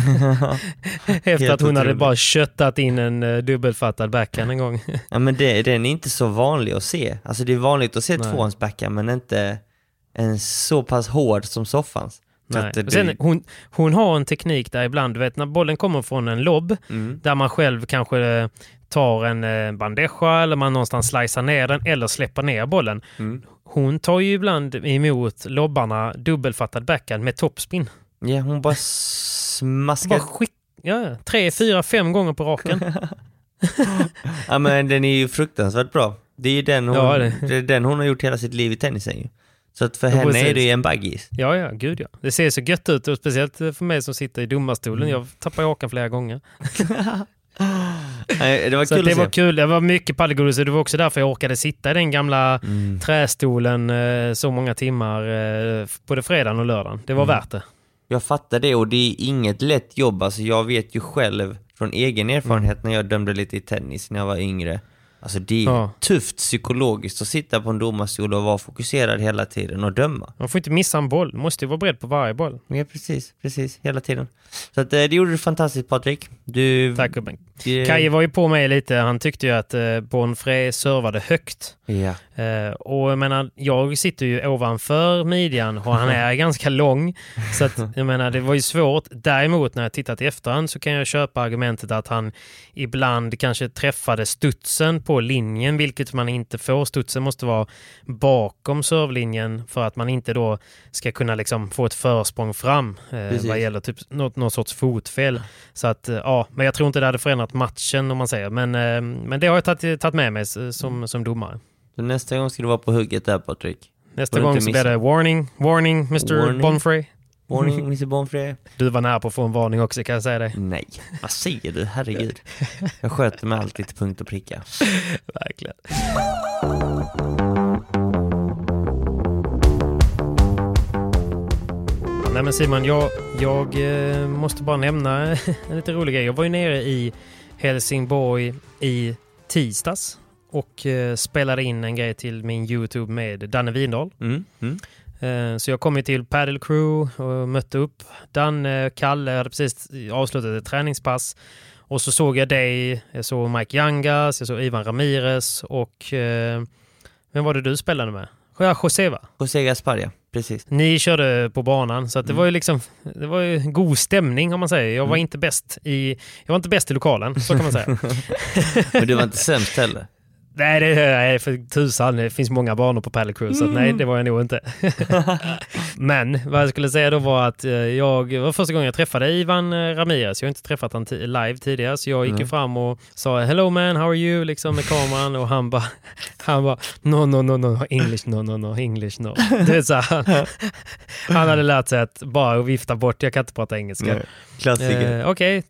Efter att hon hade bara köttat in en eh, dubbelfattad backhand en gång. Ja men det, den är inte så vanlig att se. Alltså det är vanligt att se Nej. tvåans backhand men inte en så pass hård som soffans. Nej. Och Sen, hon, hon har en teknik där ibland, du vet när bollen kommer från en lobb, Mm. där man själv kanske eh, tar en eh, bandeja eller man någonstans slicear ner den eller släpper ner bollen. Mm. Hon tar ju ibland emot lobbarna dubbelfattad backhand med topspin. Ja hon bara smaskar. Bara skick, ja, tre, fyra, fem gånger på raken. Ja men den är ju fruktansvärt bra. Det är ju den hon, Ja, det... det- är den hon har gjort hela sitt liv i tennisen ju. Så att för henne är det ju en baggis. Ja, ja, gud ja. Det ser så gött ut och speciellt för mig som sitter i domarstolen. Jag tappar hakan flera gånger. Nej, det var Så kul det var kul. Det var mycket paddelgodis och det var också därför jag orkade sitta i den gamla Mm. trästolen eh, så många timmar eh, både fredagen och lördagen. Det var Mm. värt det. Jag fattar det och det är inget lätt jobb. Alltså jag vet ju själv från egen erfarenhet när jag dömde lite i tennis när jag var yngre. Alltså det är Ja. tufft psykologiskt att sitta på en domarstol och vara fokuserad hela tiden och döma. Man får inte missa en boll. Måste ju vara beredd på varje boll. Ja, precis, precis, hela tiden. Så att, eh, det gjorde du fantastiskt Patrik. Du... Tack gubben. du- Kaje var ju på mig lite. Han tyckte ju att eh, Bonfré servade högt. Ja. Eh, och jag menar, jag sitter ju ovanför midjan och han är ganska lång. Så att, jag menar, det var ju svårt. Däremot när jag tittat i efterhand så kan jag köpa argumentet att han ibland kanske träffade studsen på linjen, vilket man inte får. Studsen måste vara bakom servlinjen för att man inte då ska kunna liksom få ett försprång fram Precis. vad gäller typ något, något sorts fotfel. Så att, eh, ja, men jag tror inte det hade förändrat matchen om man säger. Men, men det har jag tagit, med mig som, som domare. Så nästa gång ska du vara på hugget där Patrik. Nästa gång så blir det warning, warning Mr Warning. Bonfrey. Warning Mr Bonfré. Du var nära på att få en varning också kan jag säga dig. Nej, vad säger du? Herregud. Jag sköter mig alltid till punkt och pricka. Verkligen. Nej men Simon, jag, jag eh, måste bara nämna en lite rolig grej. Jag var ju nere i Helsingborg i tisdags och eh, spelade in en grej till min YouTube med Danne Windahl. Mm. Mm. Eh, Så jag kom ju till Paddle Crew och mötte upp Danne, Kalle, hade precis avslutat ett träningspass. Och så såg jag dig, jag såg Mike Yangas, jag såg Ivan Ramirez och eh, vem var det du spelade med? Ja, Joseva. José Gaspar, ja. Precis. Ni körde på banan så det Mm. var ju liksom det var ju god stämning om man säger. Jag var Mm. inte bäst i jag var inte bäst i lokalen, så kan man säga. Men du var inte sämst heller. Nej, det är för tusan. Det finns många banor på Paddle Cruise, så att nej, det var jag nog inte. Men vad jag skulle säga då var att eh, jag, var första gången jag träffade Ivan eh, Ramirez. Jag har inte träffat honom live tidigare, så jag gick Mm. fram och sa “Hello man, how are you?” liksom med kameran och han bara han bara “No, no, no, no, English, no, no, no, English, no”. Det är så han, han hade lärt sig att bara vifta bort, jag kan inte prata engelska. Klassiker. Eh, Okej,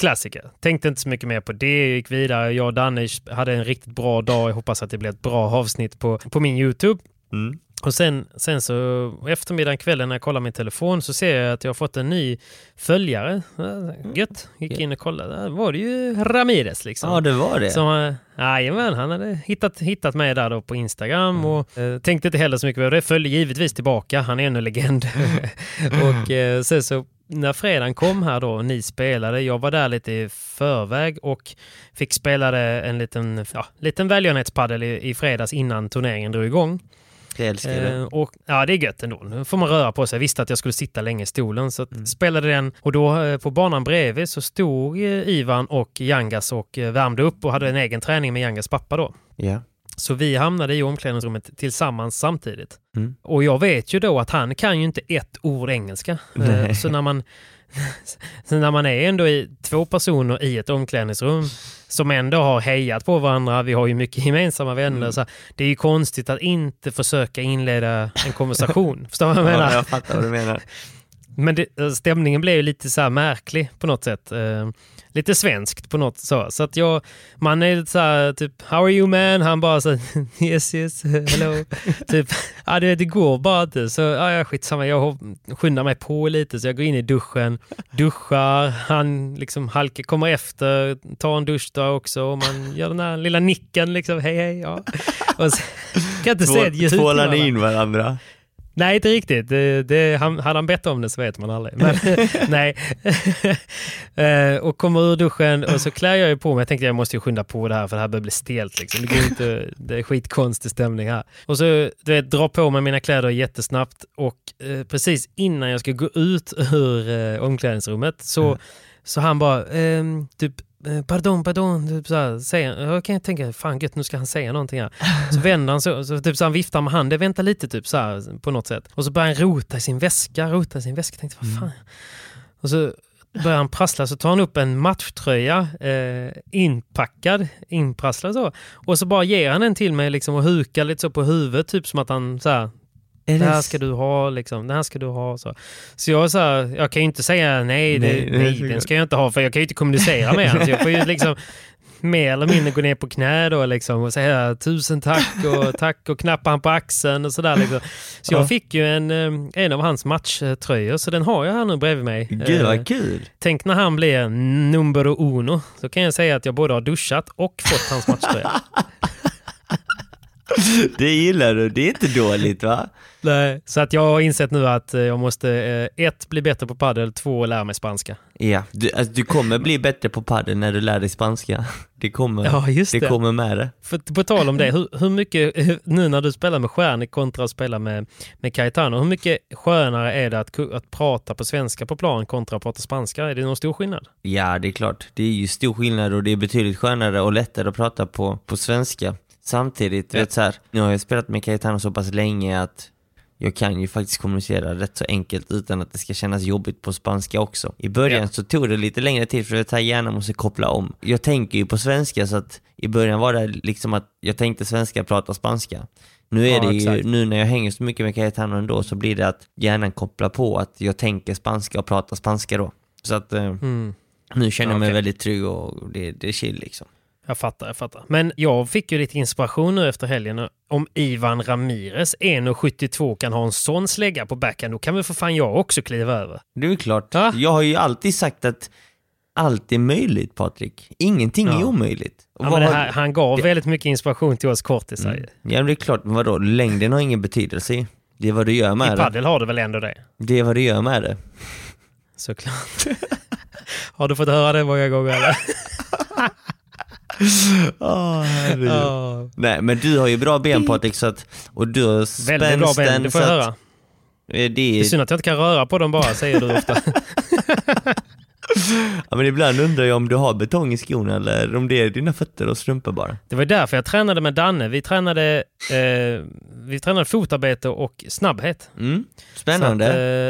klassiker. Tänkte inte så mycket mer på det. Gick vidare. Jag och Danne hade en riktigt bra dag. Jag hoppas att det blir ett bra avsnitt på, på min YouTube. Mm. Och sen, sen så eftermiddagen, kvällen när jag kollar min telefon så ser jag att jag har fått en ny följare. Gött. Gick in och kollade. Där var det ju Ramirez liksom. Ja, det var det. Som, jajamän, han hade hittat, hittat mig där då på Instagram och eh, tänkte inte heller så mycket på det. Följde givetvis tillbaka, han är ännu legend. och eh, sen så när fredagen kom här då, ni spelade, jag var där lite i förväg och fick spela det en liten, ja, liten välgörenhetspaddel i, i fredags innan turneringen drog igång. Det älskar jag. Eh, och, ja, det är gött ändå. Nu får man röra på sig. Jag visste att jag skulle sitta länge i stolen så Mm. spelade den och då eh, på banan bredvid så stod eh, Ivan och Yangas och eh, värmde upp och hade en egen träning med Yangas pappa då. Ja. Så vi hamnade i omklädningsrummet tillsammans samtidigt. Mm. Och jag vet ju då att han kan ju inte ett ord engelska. Eh, Nej. Så när man, så när man är ändå i två personer i ett omklädningsrum som ändå har hejat på varandra, vi har ju mycket gemensamma vänner, Mm. så det är ju konstigt att inte försöka inleda en konversation. Förstår du vad jag Ja, menar? jag fattar vad du menar. Men det, stämningen blev ju lite så här märklig på något sätt. Lite svenskt på något så. Så att jag, man är lite så här, typ, how are you man? Han bara så yes yes, hello. typ, ja det, det går bara inte. Så ja, skitsamma, jag skyndar mig på lite så jag går in i duschen, duschar, han liksom halkar, kommer efter, tar en dusch där också och man gör den här lilla nicken liksom, hej hej. Ja. Och så, kan inte se ett ljud. Tvålar ni in varandra? Nej, inte riktigt. Det, det, han, hade han bett om det så vet man aldrig. Men, nej. Eh, och kommer ur duschen och så klär jag ju på mig. Jag tänkte jag måste ju skynda på det här för det här börjar bli stelt. Liksom. Det, går inte, det är skitkonstig stämning här. Och så du vet, drar på mig mina kläder jättesnabbt och eh, precis innan jag ska gå ut ur eh, omklädningsrummet så, så han bara ehm, typ Pardon, pardon, typ så här, säger, jag kan tänka, fan gött nu ska han säga någonting här. Så vänder han så, så, typ så han viftar med handen, vänta lite typ så här, på något sätt. Och så börjar han rota i sin väska, rota i sin väska, tänkte vad fan. Och så börjar han prassla, så tar han upp en matchtröja, eh, inpackad, inprasslad så. Och så bara ger han den till mig liksom och hukar lite så på huvudet, typ som att han så här, Är det här det ska du ha, liksom. Det här ska du ha. Så, så jag, så här, jag kan ju inte säga nej, det, Nej, nej, det den ska jag inte ha, för jag kan ju inte kommunicera med honom. Jag får ju liksom mer eller mindre gå ner på knä då liksom och säga tusen tack och tack och knappa han på axeln och sådär. Liksom. Så jag Ja. fick ju en, eh, en av hans matchtröjor så den har jag här nu bredvid mig. Gud Eh, vad kul! Tänk när han blir numero uno. Så kan jag säga att jag både har duschat och fått hans matchtröja. Det gillar du, det är inte dåligt va? Nej. Så att jag har insett nu att eh, jag måste eh, ett, bli bättre på padel, två, lära mig spanska. Ja, du, alltså, du kommer bli bättre på padel när du lär dig spanska. Det kommer, Ja, just det det. kommer med det. För, på tal om det, hur, hur mycket, nu när du spelar med Stjärne kontra att spela med, med Caetano, hur mycket skönare är det att, att prata på svenska på plan kontra att prata spanska? Är det någon stor skillnad? Ja, det är klart. Det är ju stor skillnad och det är betydligt skönare och lättare att prata på, på svenska. Samtidigt, Ja. vet så här, nu har jag spelat med Caetano så pass länge att jag kan ju faktiskt kommunicera rätt så enkelt utan att det ska kännas jobbigt på spanska också. I början Ja. så tog det lite längre tid för att jag gärna måste koppla om. Jag tänker ju på svenska så att i början var det liksom att jag tänkte svenska, prata spanska. Nu är Ja, det ju, exakt. nu när jag hänger så mycket med Caetano ändå så blir det att hjärnan kopplar på att jag tänker spanska och pratar spanska då. Så att eh, Mm. nu känner jag mig Okej. väldigt trygg och det, det är chill liksom. Jag fattar, jag fattar. Men jag fick ju lite inspiration nu efter helgen om Ivan Ramirez 1,72 kan ha en sån slägga på backhand. Då kan väl för fan jag också kliva över. Det är klart. Ja. Jag har ju alltid sagt att allt är möjligt Patrik. Ingenting är Ja. omöjligt. Och Ja, det här, han gav väldigt mycket inspiration till oss kortisar. Mm. Ja det är klart, men vadå? Längden har ingen betydelse. Det är vad du gör I med det. padel har du väl ändå det? Det är vad du gör med det. Såklart. har du fått höra det många gånger Oh, Ja. Nej men du har ju bra ben Patrik så att, och du har spänsten Väldigt bra ben, det får jag att- höra. Eh, Det Det är är, synd att jag inte kan röra på dem bara, säger du ofta. ja, men ibland undrar jag om du har betong i skorna eller om det är dina fötter och strumpor bara. Det var därför jag tränade med Danne. Vi tränade, eh, vi tränade fotarbete och snabbhet. Mm. Spännande.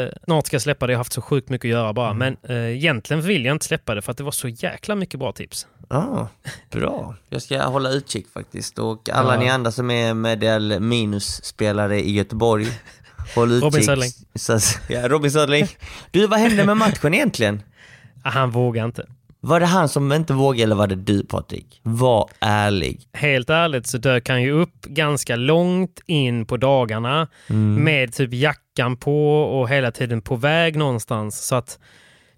Att, eh, snart ska jag släppa det. Jag har haft så sjukt mycket att göra bara. Mm. Men eh, egentligen vill jag inte släppa det för att det var så jäkla mycket bra tips. Ah, bra. Jag ska hålla utkik faktiskt. Och alla Ja. ni andra som är medel minus-spelare i Göteborg, håll utkik. Robin Söderling. Så, ja, Robin Söderling. Du, vad hände med matchen egentligen? Ah, Han vågar inte. Var det han som inte vågade eller var det du Patrik? Var ärlig. Helt ärligt så dök han ju upp ganska långt in på dagarna Mm. med typ jackan på och hela tiden på väg någonstans. Så att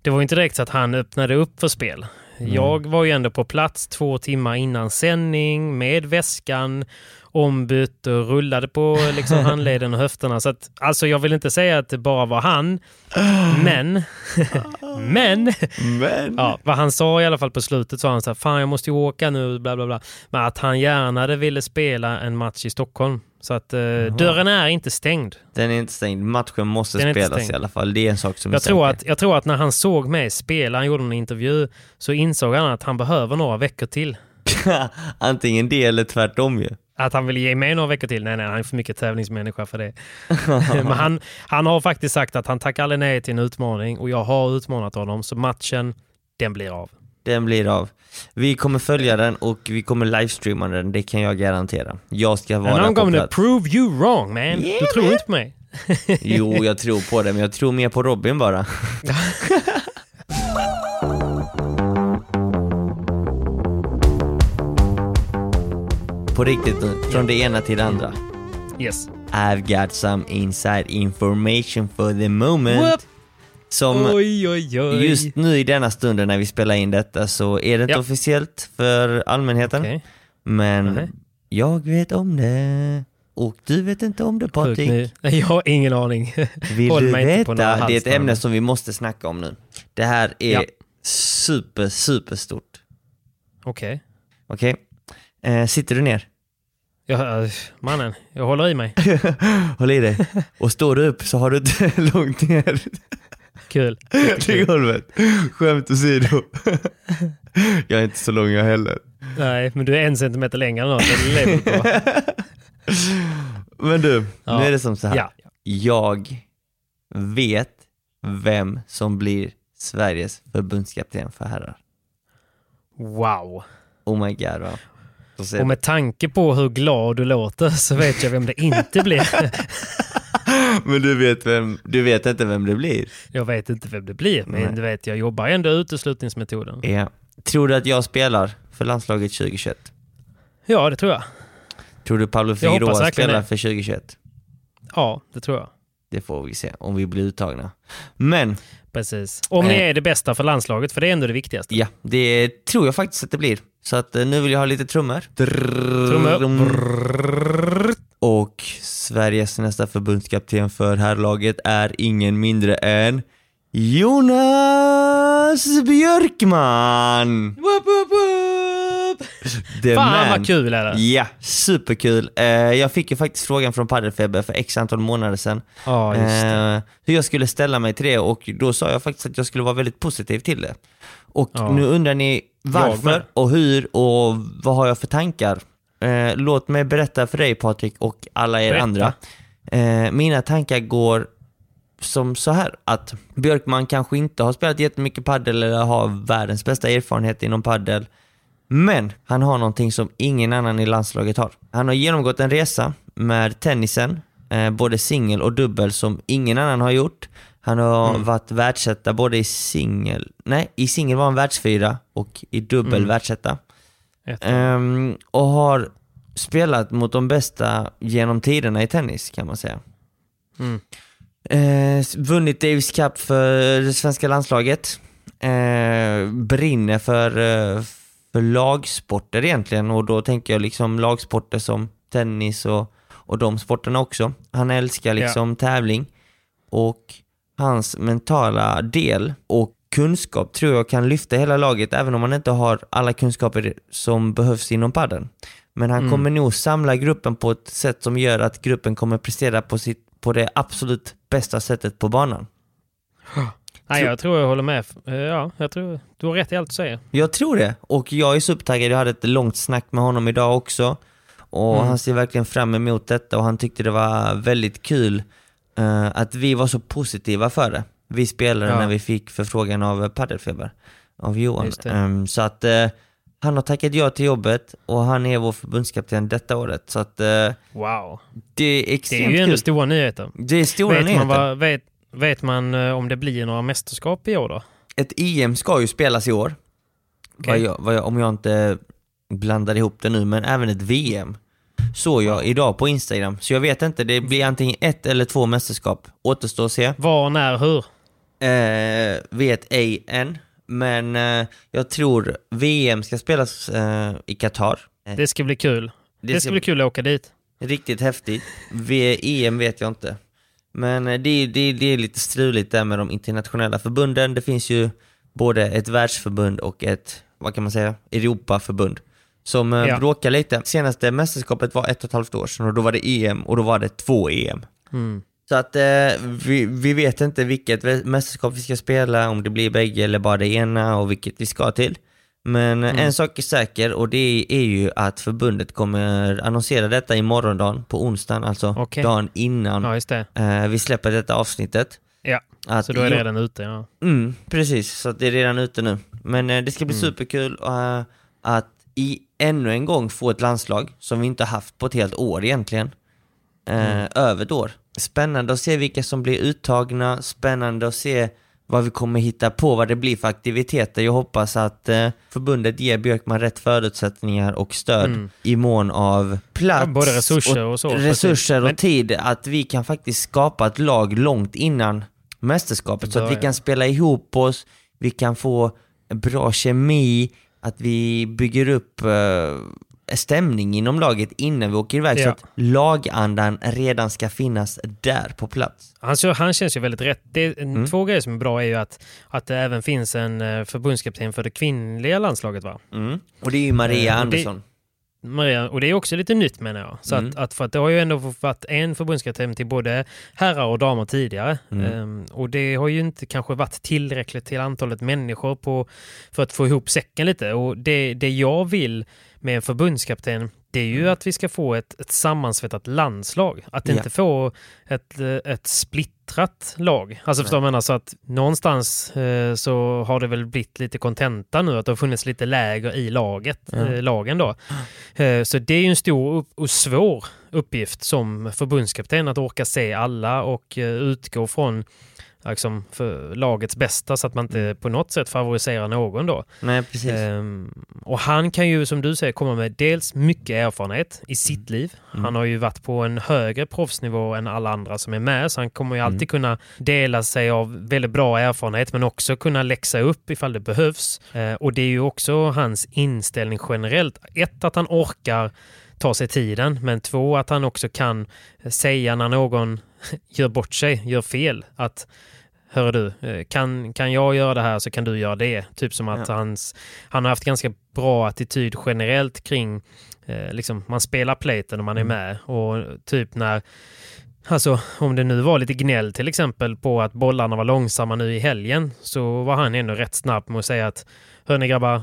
det var inte direkt så att han öppnade upp för spel. Mm. Jag var ju ändå på plats två timmar innan sändning med väskan ombytt och rullade på liksom handleden och höfterna. Så att, alltså jag vill inte säga att det bara var han, men, men, Men... ja, vad han sa i alla fall på slutet sa han så här, fan jag måste ju åka nu, bla bla bla. Men att han gärna ville spela en match i Stockholm. Så att eh, dörren är inte stängd. Den är inte stängd. Matchen måste Den är inte spelas stängd. i alla fall. Det är en sak som är Jag tror, säker. att, jag tror att när han såg mig spela, han gjorde en intervju, så insåg han att han behöver några veckor till. Antingen det eller tvärtom ju. Att han vill ge mig några veckor till? Nej, nej, han är för mycket tävlingsmänniska för det. Men han, han har faktiskt sagt att han tackar aldrig nej till en utmaning och jag har utmanat honom, så matchen, den blir av. Den blir av. Vi kommer följa den och vi kommer livestreama den, det kan jag garantera. Jag ska vara And där I'm to plats. prove you wrong man. du tror inte på mig. Jo, jag tror på det, men jag tror mer på Robin bara. på riktigt nu, från det ena till det andra. Yes. I've got some inside information for the moment. Whoop. Som Oj, oj, oj. just nu i denna stunden när vi spelar in detta så är det inte Ja. officiellt för allmänheten. Okej. Men Nej. jag vet om det. Och du vet inte om det Patrik. Jag har ingen aning. Vill Håll du veta? Det är ett ämne som vi måste snacka om nu. Det här är Ja. super, super stort. Okej. Okej? Eh, sitter du ner? Jag, äh, mannen, jag håller i mig. Håll i dig. Och står du upp så har du inte långt ner Kul. till golvet. Skämt åsido. jag är inte så lång jag heller. Nej, men du är en centimeter längre än något. Men du, Ja. nu är det som så här. Ja. Jag vet vem som blir Sveriges förbundskapten för herrar. Wow. Oh my god säger Och med tanke på hur glad du låter så vet jag vem det inte blir. Men du vet, vem, du vet inte vem det blir? Jag vet inte vem det blir, men Nej. du vet, jag jobbar ändå uteslutningsmetoden. Ja, tror du att jag spelar för landslaget 2021? Ja, det tror jag. Tror du Pablo Figueroa spelar för 2021? Ja, det tror jag. Det får vi se om vi blir uttagna. Men Precis. Om ni Eh. är det bästa för landslaget, för det är ändå det viktigaste. ja, det tror jag faktiskt att det blir. Så att eh, nu vill jag ha lite trummor. Trummor. Och Sveriges nästa förbundskapten för herrlaget är ingen mindre än Jonas Björkman! Woop, woop, woop. The Fan man. vad kul är det. Ja, superkul. Eh, jag fick ju faktiskt frågan från Paddelfeber för x antal månader sedan. Ja. Eh, hur jag skulle ställa mig till det och då sa jag faktiskt att jag skulle vara väldigt positiv till det. Och Ja. nu undrar ni varför och hur och vad har jag för tankar? Eh, låt mig berätta för dig Patrik och alla er Berätta. andra. Eh, mina tankar går som så här att Björkman kanske inte har spelat jättemycket paddel eller har världens bästa erfarenhet inom paddel. Men han har någonting som ingen annan i landslaget har. Han har genomgått en resa med tennisen, eh, både singel och dubbel, som ingen annan har gjort. Han har Mm. varit världsetta både i singel, nej i singel var han världsfyra och i dubbel Mm. världsetta. Ehm, och har spelat mot de bästa genom tiderna i tennis kan man säga. Mm. Eh, vunnit Davis Cup för det svenska landslaget. Eh, brinner för, eh, för lagsporter egentligen och då tänker jag liksom lagsporter som tennis och, och de sporterna också. Han älskar liksom tävling och hans mentala del och kunskap tror jag kan lyfta hela laget även om man inte har alla kunskaper som behövs inom padden. Men han Mm. kommer nog samla gruppen på ett sätt som gör att gruppen kommer prestera på, sitt, på det absolut bästa sättet på banan. Nej, jag tror jag håller med. Eh, Ja, jag tror du har rätt i allt du säger. Jag tror det och jag är supertaggad. Jag hade ett långt snack med honom idag också och Mm. han ser verkligen fram emot detta och han tyckte det var väldigt kul eh, att vi var så positiva för det. Vi spelare Ja. när vi fick förfrågan av eh, Paddelfeber, av Johan. Det. Ehm, så att eh, han har tackat ja till jobbet och han är vår förbundskapten detta året. Så att eh, Wow. det är Det extremt är ju ändå kul. stora nyheter. Det är stora Vet nyheter. man, vad, vet, vet man om det blir några mästerskap i år då? Ett EM ska ju spelas i år. Okej. Vad jag, vad jag, om jag inte blandar ihop det nu, men även ett VM. Såg jag idag på Instagram. Så jag vet inte, det blir antingen ett eller två mästerskap. Återstår att se. Var, när, hur? Eh, vet ej än. Men eh, jag tror VM ska spelas eh, i Qatar. Eh, Det ska bli kul. Det, ska ska bli kul att åka dit. Riktigt häftigt. V- EM vet jag inte. Men eh, det, det, det är lite struligt där med de internationella förbunden. Det finns ju både ett världsförbund och ett, vad kan man säga, Europaförbund. Som eh, Ja. bråkar lite. Senaste mästerskapet var ett och ett halvt år sedan och då var det EM och då var det två EM. Mm. Så att eh, vi, vi vet inte vilket mästerskap vi ska spela, om det blir bägge eller bara det ena och vilket vi ska till. Men Mm. en sak är säker och det är ju att förbundet kommer annonsera detta i morgondagen på onsdagen, alltså Okej. dagen innan Ja, just eh, vi släpper detta avsnittet. Ja, Att så då är det redan ute. Ja. Mm, precis, så det är redan ute nu. Men eh, det ska bli Mm. superkul eh, att i ännu en gång få ett landslag som vi inte haft på ett helt år egentligen. Eh, Mm. Över ett år. Spännande att se vilka som blir uttagna, spännande att se vad vi kommer hitta på, vad det blir för aktiviteter. Jag hoppas att eh, förbundet ger Björkman rätt förutsättningar och stöd Mm. i mån av plats, Ja, både resurser och så, precis. resurser och tid, att vi kan faktiskt skapa ett lag långt innan mästerskapet så att vi kan spela ihop oss, vi kan få bra kemi, att vi bygger upp eh, stämning inom laget innan vi åker iväg så Ja. att lagandan redan ska finnas där på plats. Han, så- han känns ju väldigt rätt. Det, Mm. Två grejer som är bra är ju att, att det även finns en eh, förbundskapten för det kvinnliga landslaget. Va? Och det är ju Maria Eh, och det- Andersson. Maria, och det är också lite nytt menar jag. Så Mm. att, att, för att det har ju ändå varit en förbundskapten till både herrar och damer tidigare. Mm. Ehm, och det har ju inte kanske varit tillräckligt till antalet människor på, för att få ihop säcken lite. Och det, det jag vill med en förbundskapten det är ju att vi ska få ett, ett sammansvettat landslag. Att Ja. inte få ett, eh, ett splittrat lag. Alltså förstår du vad jag menar? Så att någonstans eh, så har det väl blivit lite kontenta nu. Att det har funnits lite läger i laget, Ja. eh, lagen då. Eh, Så det är ju en stor och svår uppgift som förbundskapten att orka se alla och eh, utgå från liksom, för lagets bästa så att man inte på något sätt favoriserar någon då. Nej, precis. Ehm, och han kan ju som du säger komma med dels mycket erfarenhet i sitt liv. Mm. Han har ju varit på en högre proffsnivå än alla andra som är med så han kommer ju Mm. alltid kunna dela sig av väldigt bra erfarenhet men också kunna läxa upp ifall det behövs. Eh, och det är ju också hans inställning generellt. Ett, att han orkar ta sig tiden men två, att han också kan säga när någon gör bort sig, gör fel. Att Hör du, eh, kan, kan jag göra det här så kan du göra det. Typ som att Ja. hans, han har haft ganska bra attityd generellt kring, eh, liksom, man spelar platen och man är Mm. med. Och typ när, alltså om det nu var lite gnäll till exempel på att bollarna var långsamma nu i helgen så var han ändå rätt snabb med att säga att hörni grabbar,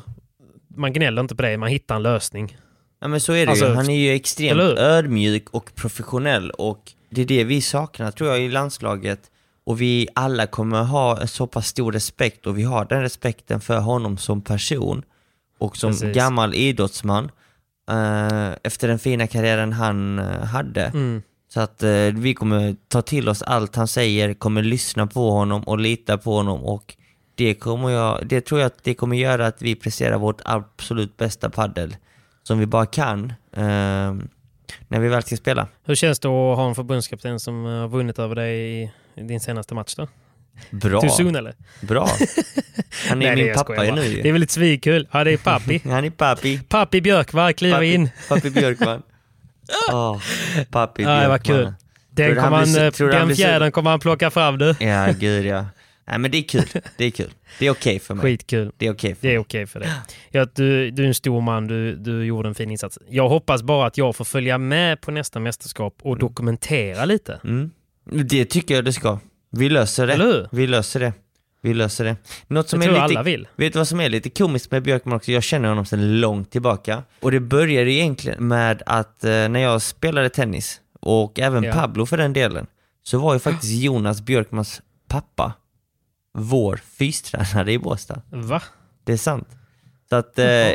man gnäller inte på det, man hittar en lösning. Ja men så är det Alltså, ju. Han är ju extremt ödmjuk och professionell och det är det vi saknar tror jag i landslaget. Och vi alla kommer ha en så pass stor respekt och vi har den respekten för honom som person och som Precis. gammal idrottsman eh, efter den fina karriären han eh, hade. Mm. Så att eh, vi kommer ta till oss allt han säger, kommer lyssna på honom och lita på honom och det, kommer jag, det tror jag att det kommer göra att vi presterar vårt absolut bästa paddel som vi bara kan eh, när vi väl ska spela. Hur känns det att ha en förbundskapten som har vunnit över dig i, din senaste match då? Bra, Too soon eller? bra. Han är Nej, min jag pappa bara. nu Det är ju. väldigt svinkul. Ja, det är pappi. Han är pappi. pappi Björkvall kliver in. pappi Björkman. Åh, pappi Ja, det var Björkman. kul. Den, han blir eh, den fjädern kommer han plocka fram du. Ja, gud ja. Nej men det är kul, det är kul. Det är okej för mig. Skitkul. Det är okej för Det är mig. okej för dig. Ja, du, du är en stor man, du, du gjorde en fin insats. Jag hoppas bara att jag får följa med på nästa mästerskap och dokumentera lite. Mm. Det tycker jag det ska. Vi löser det. Eller hur? Vi löser det. Vi löser det. Något som Det är tror lite, alla vill. Vet du vad som är lite komiskt med Björkman också? Jag känner honom sedan långt tillbaka. Och det började egentligen med att eh, när jag spelade tennis, och även Ja. Pablo för den delen, så var ju faktiskt Jonas Björkmans pappa vår fystränare i Båstad. Va? Det är sant. Så att eh,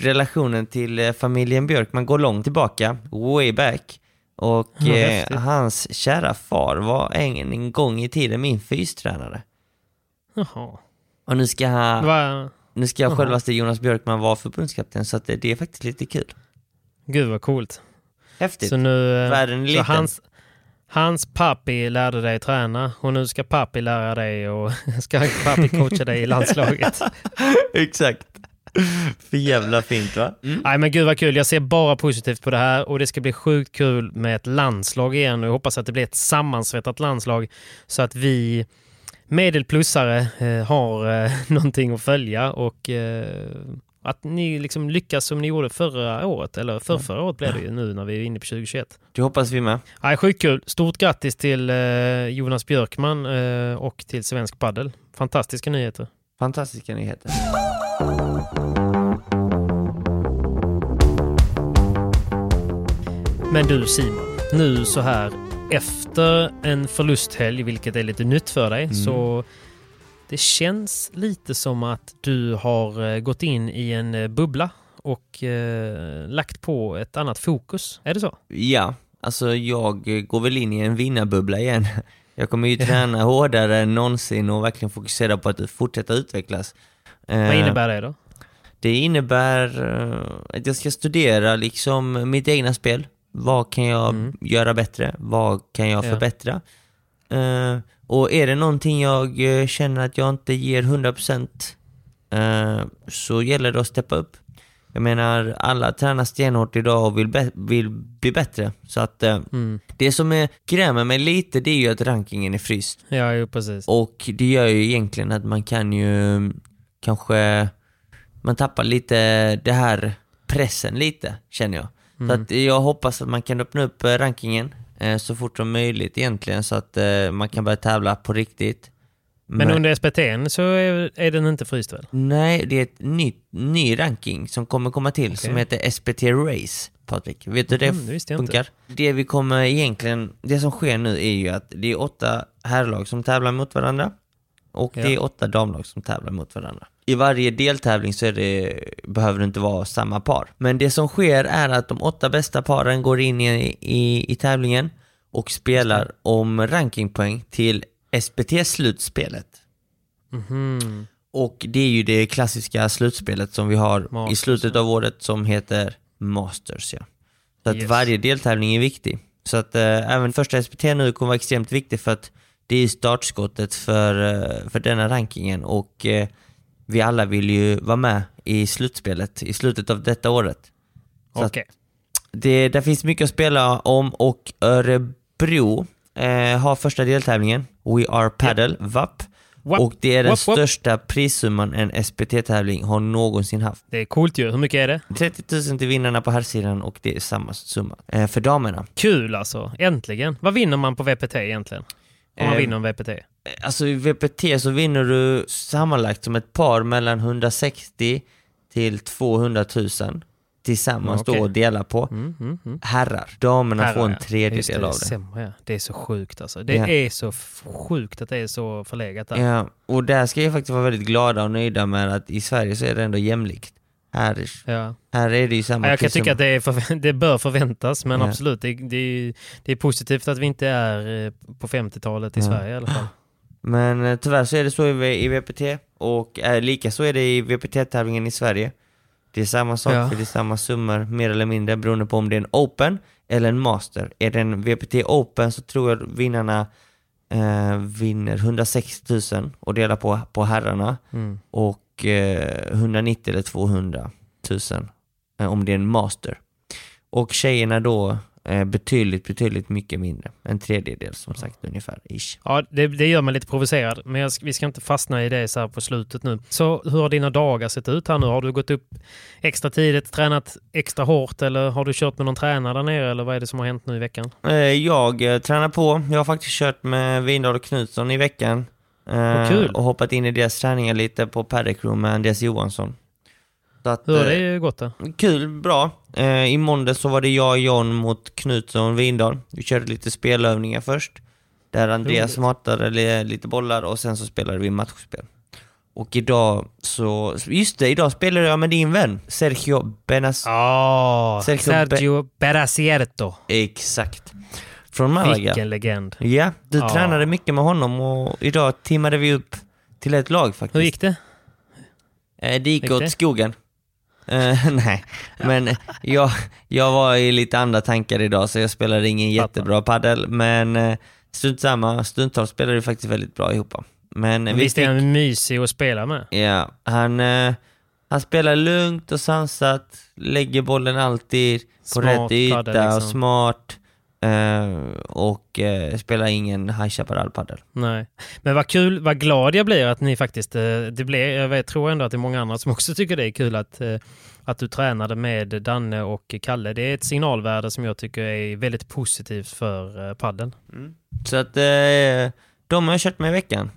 relationen till eh, familjen Björkman går långt tillbaka, way back. Och eh, hans kära far var en, en gång i tiden min fystränare. Jaha. Och nu ska, han, Va? nu ska Jaha. självaste Jonas Björkman vara förbundskapten, så att det, det är faktiskt lite kul. Gud vad coolt. Häftigt. Så nu... eh, Världen är så liten. hans, hans pappi lärde dig träna och nu ska pappi lära dig och ska pappi coacha dig i landslaget. Exakt. För jävla fint va? Mm. Nej men gud vad kul, jag ser bara positivt på det här och det ska bli sjukt kul med ett landslag igen och jag hoppas att det blir ett sammansvettat landslag så att vi medelplussare eh, har eh, någonting att följa och eh, att ni liksom lyckas som ni gjorde förra året, eller för förra året blev det ju nu när vi är inne på 2021. Det hoppas vi med. Nej, sjukt kul. Stort grattis till eh, Jonas Björkman eh, och till Svensk Paddel. Fantastiska nyheter. Fantastiska nyheter. Men du Simon, nu så här efter en förlusthelg, vilket är lite nytt för dig, Mm. så det känns lite som att du har eh, gått in i en eh, bubbla och eh, lagt på ett annat fokus. Är det så? Ja, alltså jag eh, går väl in i en vinnarbubbla igen. Jag kommer ju träna hårdare än någonsin och verkligen fokusera på att fortsätta utvecklas. Vad innebär det då? Det innebär att jag ska studera liksom mitt egna spel. Vad kan jag Mm. göra bättre? Vad kan jag Ja. förbättra? Eh, och är det någonting jag eh, känner att jag inte ger 100% eh, så gäller det att steppa upp. Jag menar, alla tränar stenhårt idag och vill, be- vill bli bättre. Så att eh, Mm. det som är, grämer mig lite, det är ju att rankingen är fryst. Ja, jo, precis. Och det gör ju egentligen att man kan ju mm, kanske, man tappar lite det här pressen lite, känner jag. Så att jag hoppas att man kan öppna upp eh, rankingen så fort som möjligt egentligen så att eh, man kan börja tävla på riktigt. Men under SPT'n så är, är den inte fryst väl? Nej, det är ett nytt, ny ranking som kommer komma till som heter SPT Race, Patrik. Vet du hur det Mm, inte. funkar? Det vi kommer egentligen, det som sker nu är ju att det är åtta herrlag som tävlar mot varandra och Ja. det är åtta damlag som tävlar mot varandra. I varje deltävling så är det, behöver det inte vara samma par. Men det som sker är att de åtta bästa paren går in i, i, i tävlingen och spelar om rankingpoäng till SPT-slutspelet. Mhm. Och det är ju det klassiska slutspelet som vi har i Masters, slutet av året som heter Masters. Ja. Så att Yes. varje deltävling är viktig. Så att eh, även första SPT nu kommer vara extremt viktig för att det är startskottet för, eh, för denna rankingen och eh, vi alla vill ju vara med i slutspelet i slutet av detta året. Okej. det, där finns mycket att spela om och Örebro eh, har första deltävlingen, We Are Paddle, VAP. Wap, Och det är den wap, wap. största prissumman en SPT-tävling har någonsin haft. Det är coolt ju. Hur mycket är det? 30 000 till vinnarna på herrsidan och det är samma summa eh, för damerna. Kul alltså. Äntligen. Vad vinner man på VPT egentligen? Om man Eh, vinner en VPT? Eh, Alltså i VPT så vinner du sammanlagt som ett par mellan 160 till 200 000 tillsammans Okej. då att dela på. Mm, mm, mm. Herrar, damerna Herrar, får en ja. Tredjedel det, av det. Sämre, ja. Det är så sjukt alltså. Det Ja. är så sjukt att det är så förlegat där. Ja, och där ska jag faktiskt vara väldigt glada och nöjda med att i Sverige så är det ändå jämlikt. Här, Ja. här är det ju samma Ja, jag kan tycka att det, förvä- det bör förväntas, men Ja. absolut, det, det, är, det är positivt att vi inte är eh, på 50-talet i Ja. Sverige i alla fall. Men eh, tyvärr så är det så i, i VPT och eh, lika så är det i VPT-tävlingen i Sverige. Det är samma sak, Ja. för det är samma summor mer eller mindre beroende på om det är en Open eller en Master. Är det en VPT Open så tror jag vinnarna eh, vinner 160 000 och delar på, på herrarna Mm. och eh, 190 eller 200 000 eh, om det är en Master. Och tjejerna då eh, betydligt, betydligt mycket mindre. En tredjedel som sagt ungefär, ish. Ja, det, det gör mig lite provocerad, men jag, vi ska inte fastna i det så här på slutet nu. Så hur har dina dagar sett ut här nu? Har du gått upp extra tidigt, tränat extra hårt eller har du kört med någon tränare där nere eller vad är det som har hänt nu i veckan? Eh, Jag eh, tränar på. Jag har faktiskt kört med Windahl och Knutsson i veckan. Eh. Och hoppat in i deras träningar lite på Paddock med Andreas Johansson. Så att, Hur har det gått då? Kul, bra. Eh, I måndag så var det jag och John mot Knutsson och Windahl. Vi körde lite spelövningar först. Där Andreas matade li- lite bollar och sen så spelade vi matchspel. Och idag så, just det, idag spelade jag med din vän Sergio Benas... Ja, Sergio Sergio Berasierto. Exakt. Från Malaga. Vilken legend. Ja, du Ja. tränade mycket med honom och idag timmade vi upp till ett lag faktiskt. Hur gick det? Eh, det gick, Gick åt det? skogen. Eh, nej, men jag, jag var i lite andra tankar idag så jag spelade ingen jättebra paddel men eh, strunt samma, stundtals spelade vi faktiskt väldigt bra ihop. Men vi Visst är han mysig att spela med? ja, han, eh, han spelar lugnt och sansat, lägger bollen alltid på Smart rätt yta liksom. och smart eh, och eh, spelar ingen High Chaparral paddel. Nej. Men vad kul, vad glad jag blir att ni faktiskt, eh, det blir, jag vet, tror ändå att det är många andra som också tycker det är kul att, att du tränade med Danne och Kalle. Det är ett signalvärde som jag tycker är väldigt positivt för eh, paddeln. Så att de har jag kört med i veckan.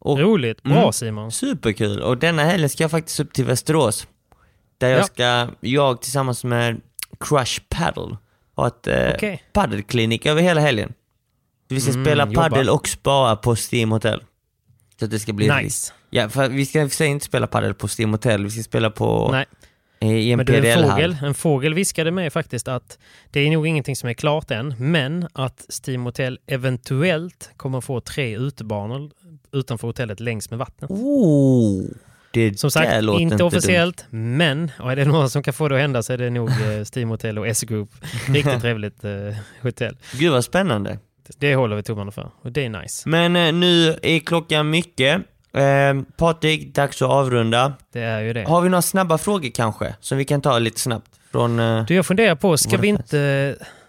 Och Roligt, bra Mm. Simon. Superkul! Och denna helgen ska jag faktiskt upp till Västerås. Där jag Ja. ska, jag tillsammans med Crush Paddle, ha ett eh, Okej. paddelklinik över hela helgen. Vi ska Mm, spela paddel och spara på Steam Hotel. Så att det ska bli Nice. Ja, för vi ska och för inte spela paddel på Steam Hotel, vi ska spela på Nej. eh, i en Men du, en PDL-hall. fågel, en fågel viskade mig faktiskt att det är nog ingenting som är klart än, men att Steam Hotel eventuellt kommer få tre utebanor utanför hotellet längs med vattnet. Oh, det Som sagt, låter inte dumt. officiellt, men och är det någon som kan få det att hända så är det nog eh, Steam Hotel och S-Group. Riktigt trevligt eh, hotell. Gud vad spännande. Det håller vi tummarna för och det är nice. Men eh, nu är klockan mycket. Eh, Patrik, dags att avrunda. Det är ju det. Har vi några snabba frågor kanske? Som vi kan ta lite snabbt? Från... Eh, Du, jag funderar på, ska vi fans.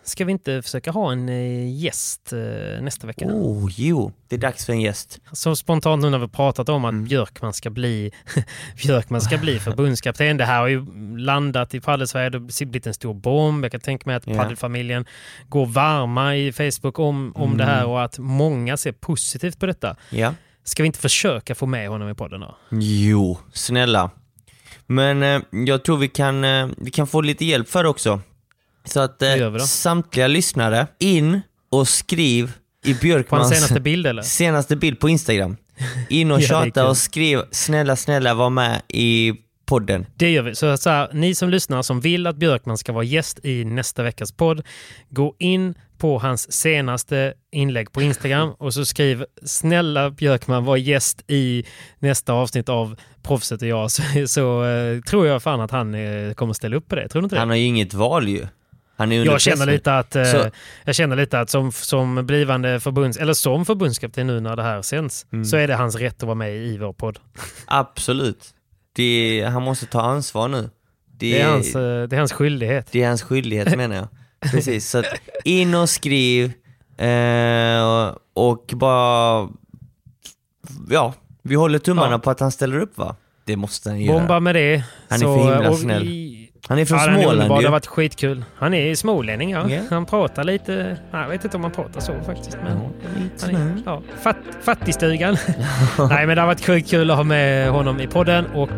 Ska vi inte försöka ha en eh, gäst eh, nästa vecka? oh, jo. Det är dags för en gäst. Så spontant nu när vi pratat om att Mm. Björkman ska bli Björkman ska bli förbundskapten. Det här har ju landat i paddelsverige. Det har blivit en stor bomb. Jag kan tänka mig att Ja. paddelfamiljen går varma i Facebook om, om det Mm. här och att många ser positivt på detta. Ja. Ska vi inte försöka få med honom i podden då? Jo, snälla. Men eh, jag tror vi kan, eh, vi kan få lite hjälp för det också. Så att eh, samtliga lyssnare, in och skriv i Björkmans senaste bild eller? senaste bild på Instagram. In och tjata och skriv snälla, snälla var med i podden. Det gör vi. Så, så här, ni som lyssnar som vill att Björkman ska vara gäst i nästa veckas podd, gå in på hans senaste inlägg på Instagram och så skriv snälla Björkman var gäst i nästa avsnitt av Proffset och jag så, så eh, tror jag fan att han eh, kommer ställa upp på det. Tror du inte det? Han har ju inget val ju. Han är Jag känner lite att, eh, Så- jag känner lite att som, som blivande förbunds, eller som förbundskapten nu när det här sänds, Mm. så är det hans rätt att vara med i vår podd. Absolut. Det, han måste ta ansvar nu. Det är hans, eh, det är hans skyldighet. det är hans skyldighet menar jag. Precis, så in och skriv eh, och bara... Ja, vi håller tummarna Ja. på att han ställer upp va? Det måste han göra. Bomba med det. Han är så, för himla och snäll. i- Han är från Ja, den är Småland underbar. Det ju. har varit skitkul. Han är smålänning ja. Ja. Han pratar lite, jag vet inte om han pratar så faktiskt. Men Ja, är, ja, fatt, fattigstugan. nej men det har varit sjukt kul att ha med honom i podden. Och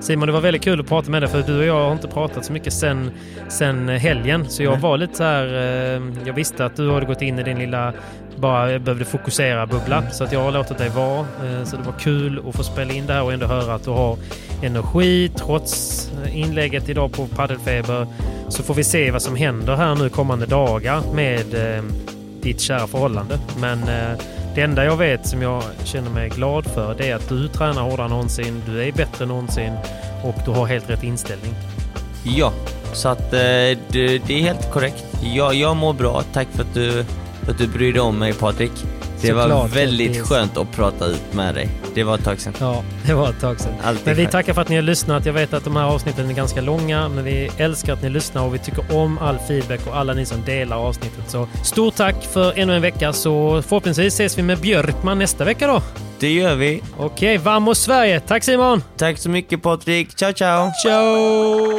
Simon det var väldigt kul att prata med dig för du och jag har inte pratat så mycket sen, sen helgen. Så jag Nej. var lite så här, eh, jag visste att du hade gått in i din lilla bara behövde fokusera bubbla. Så att jag har låtit dig vara. Eh, Så det var kul att få spela in det här och ändå höra att du har energi trots eh, inlägget idag på Paddelfeber. Så får vi se vad som händer här nu kommande dagar med eh, ditt kära förhållande. Men eh, det enda jag vet som jag känner mig glad för det är att du tränar hårdare än någonsin. Du är bättre än någonsin och du har helt rätt inställning. Ja, så att eh, det, det är helt korrekt. Jag, jag mår bra, tack för att du, för att du bryr dig om mig Patrik. Det var Såklart, väldigt Mattias. skönt att prata ut med dig. Det var ett tag sedan. Ja, det var ett tag sedan. Alltid Men vi skönt. tackar för att ni har lyssnat. Jag vet att de här avsnitten är ganska långa, men vi älskar att ni lyssnar och vi tycker om all feedback och alla ni som delar avsnittet. Så stort tack för ännu en vecka, så förhoppningsvis ses vi med Björkman nästa vecka då. Det gör vi. Okej, vamos Sverige! Tack Simon! Tack så mycket Patrik. Ciao ciao! Ciao!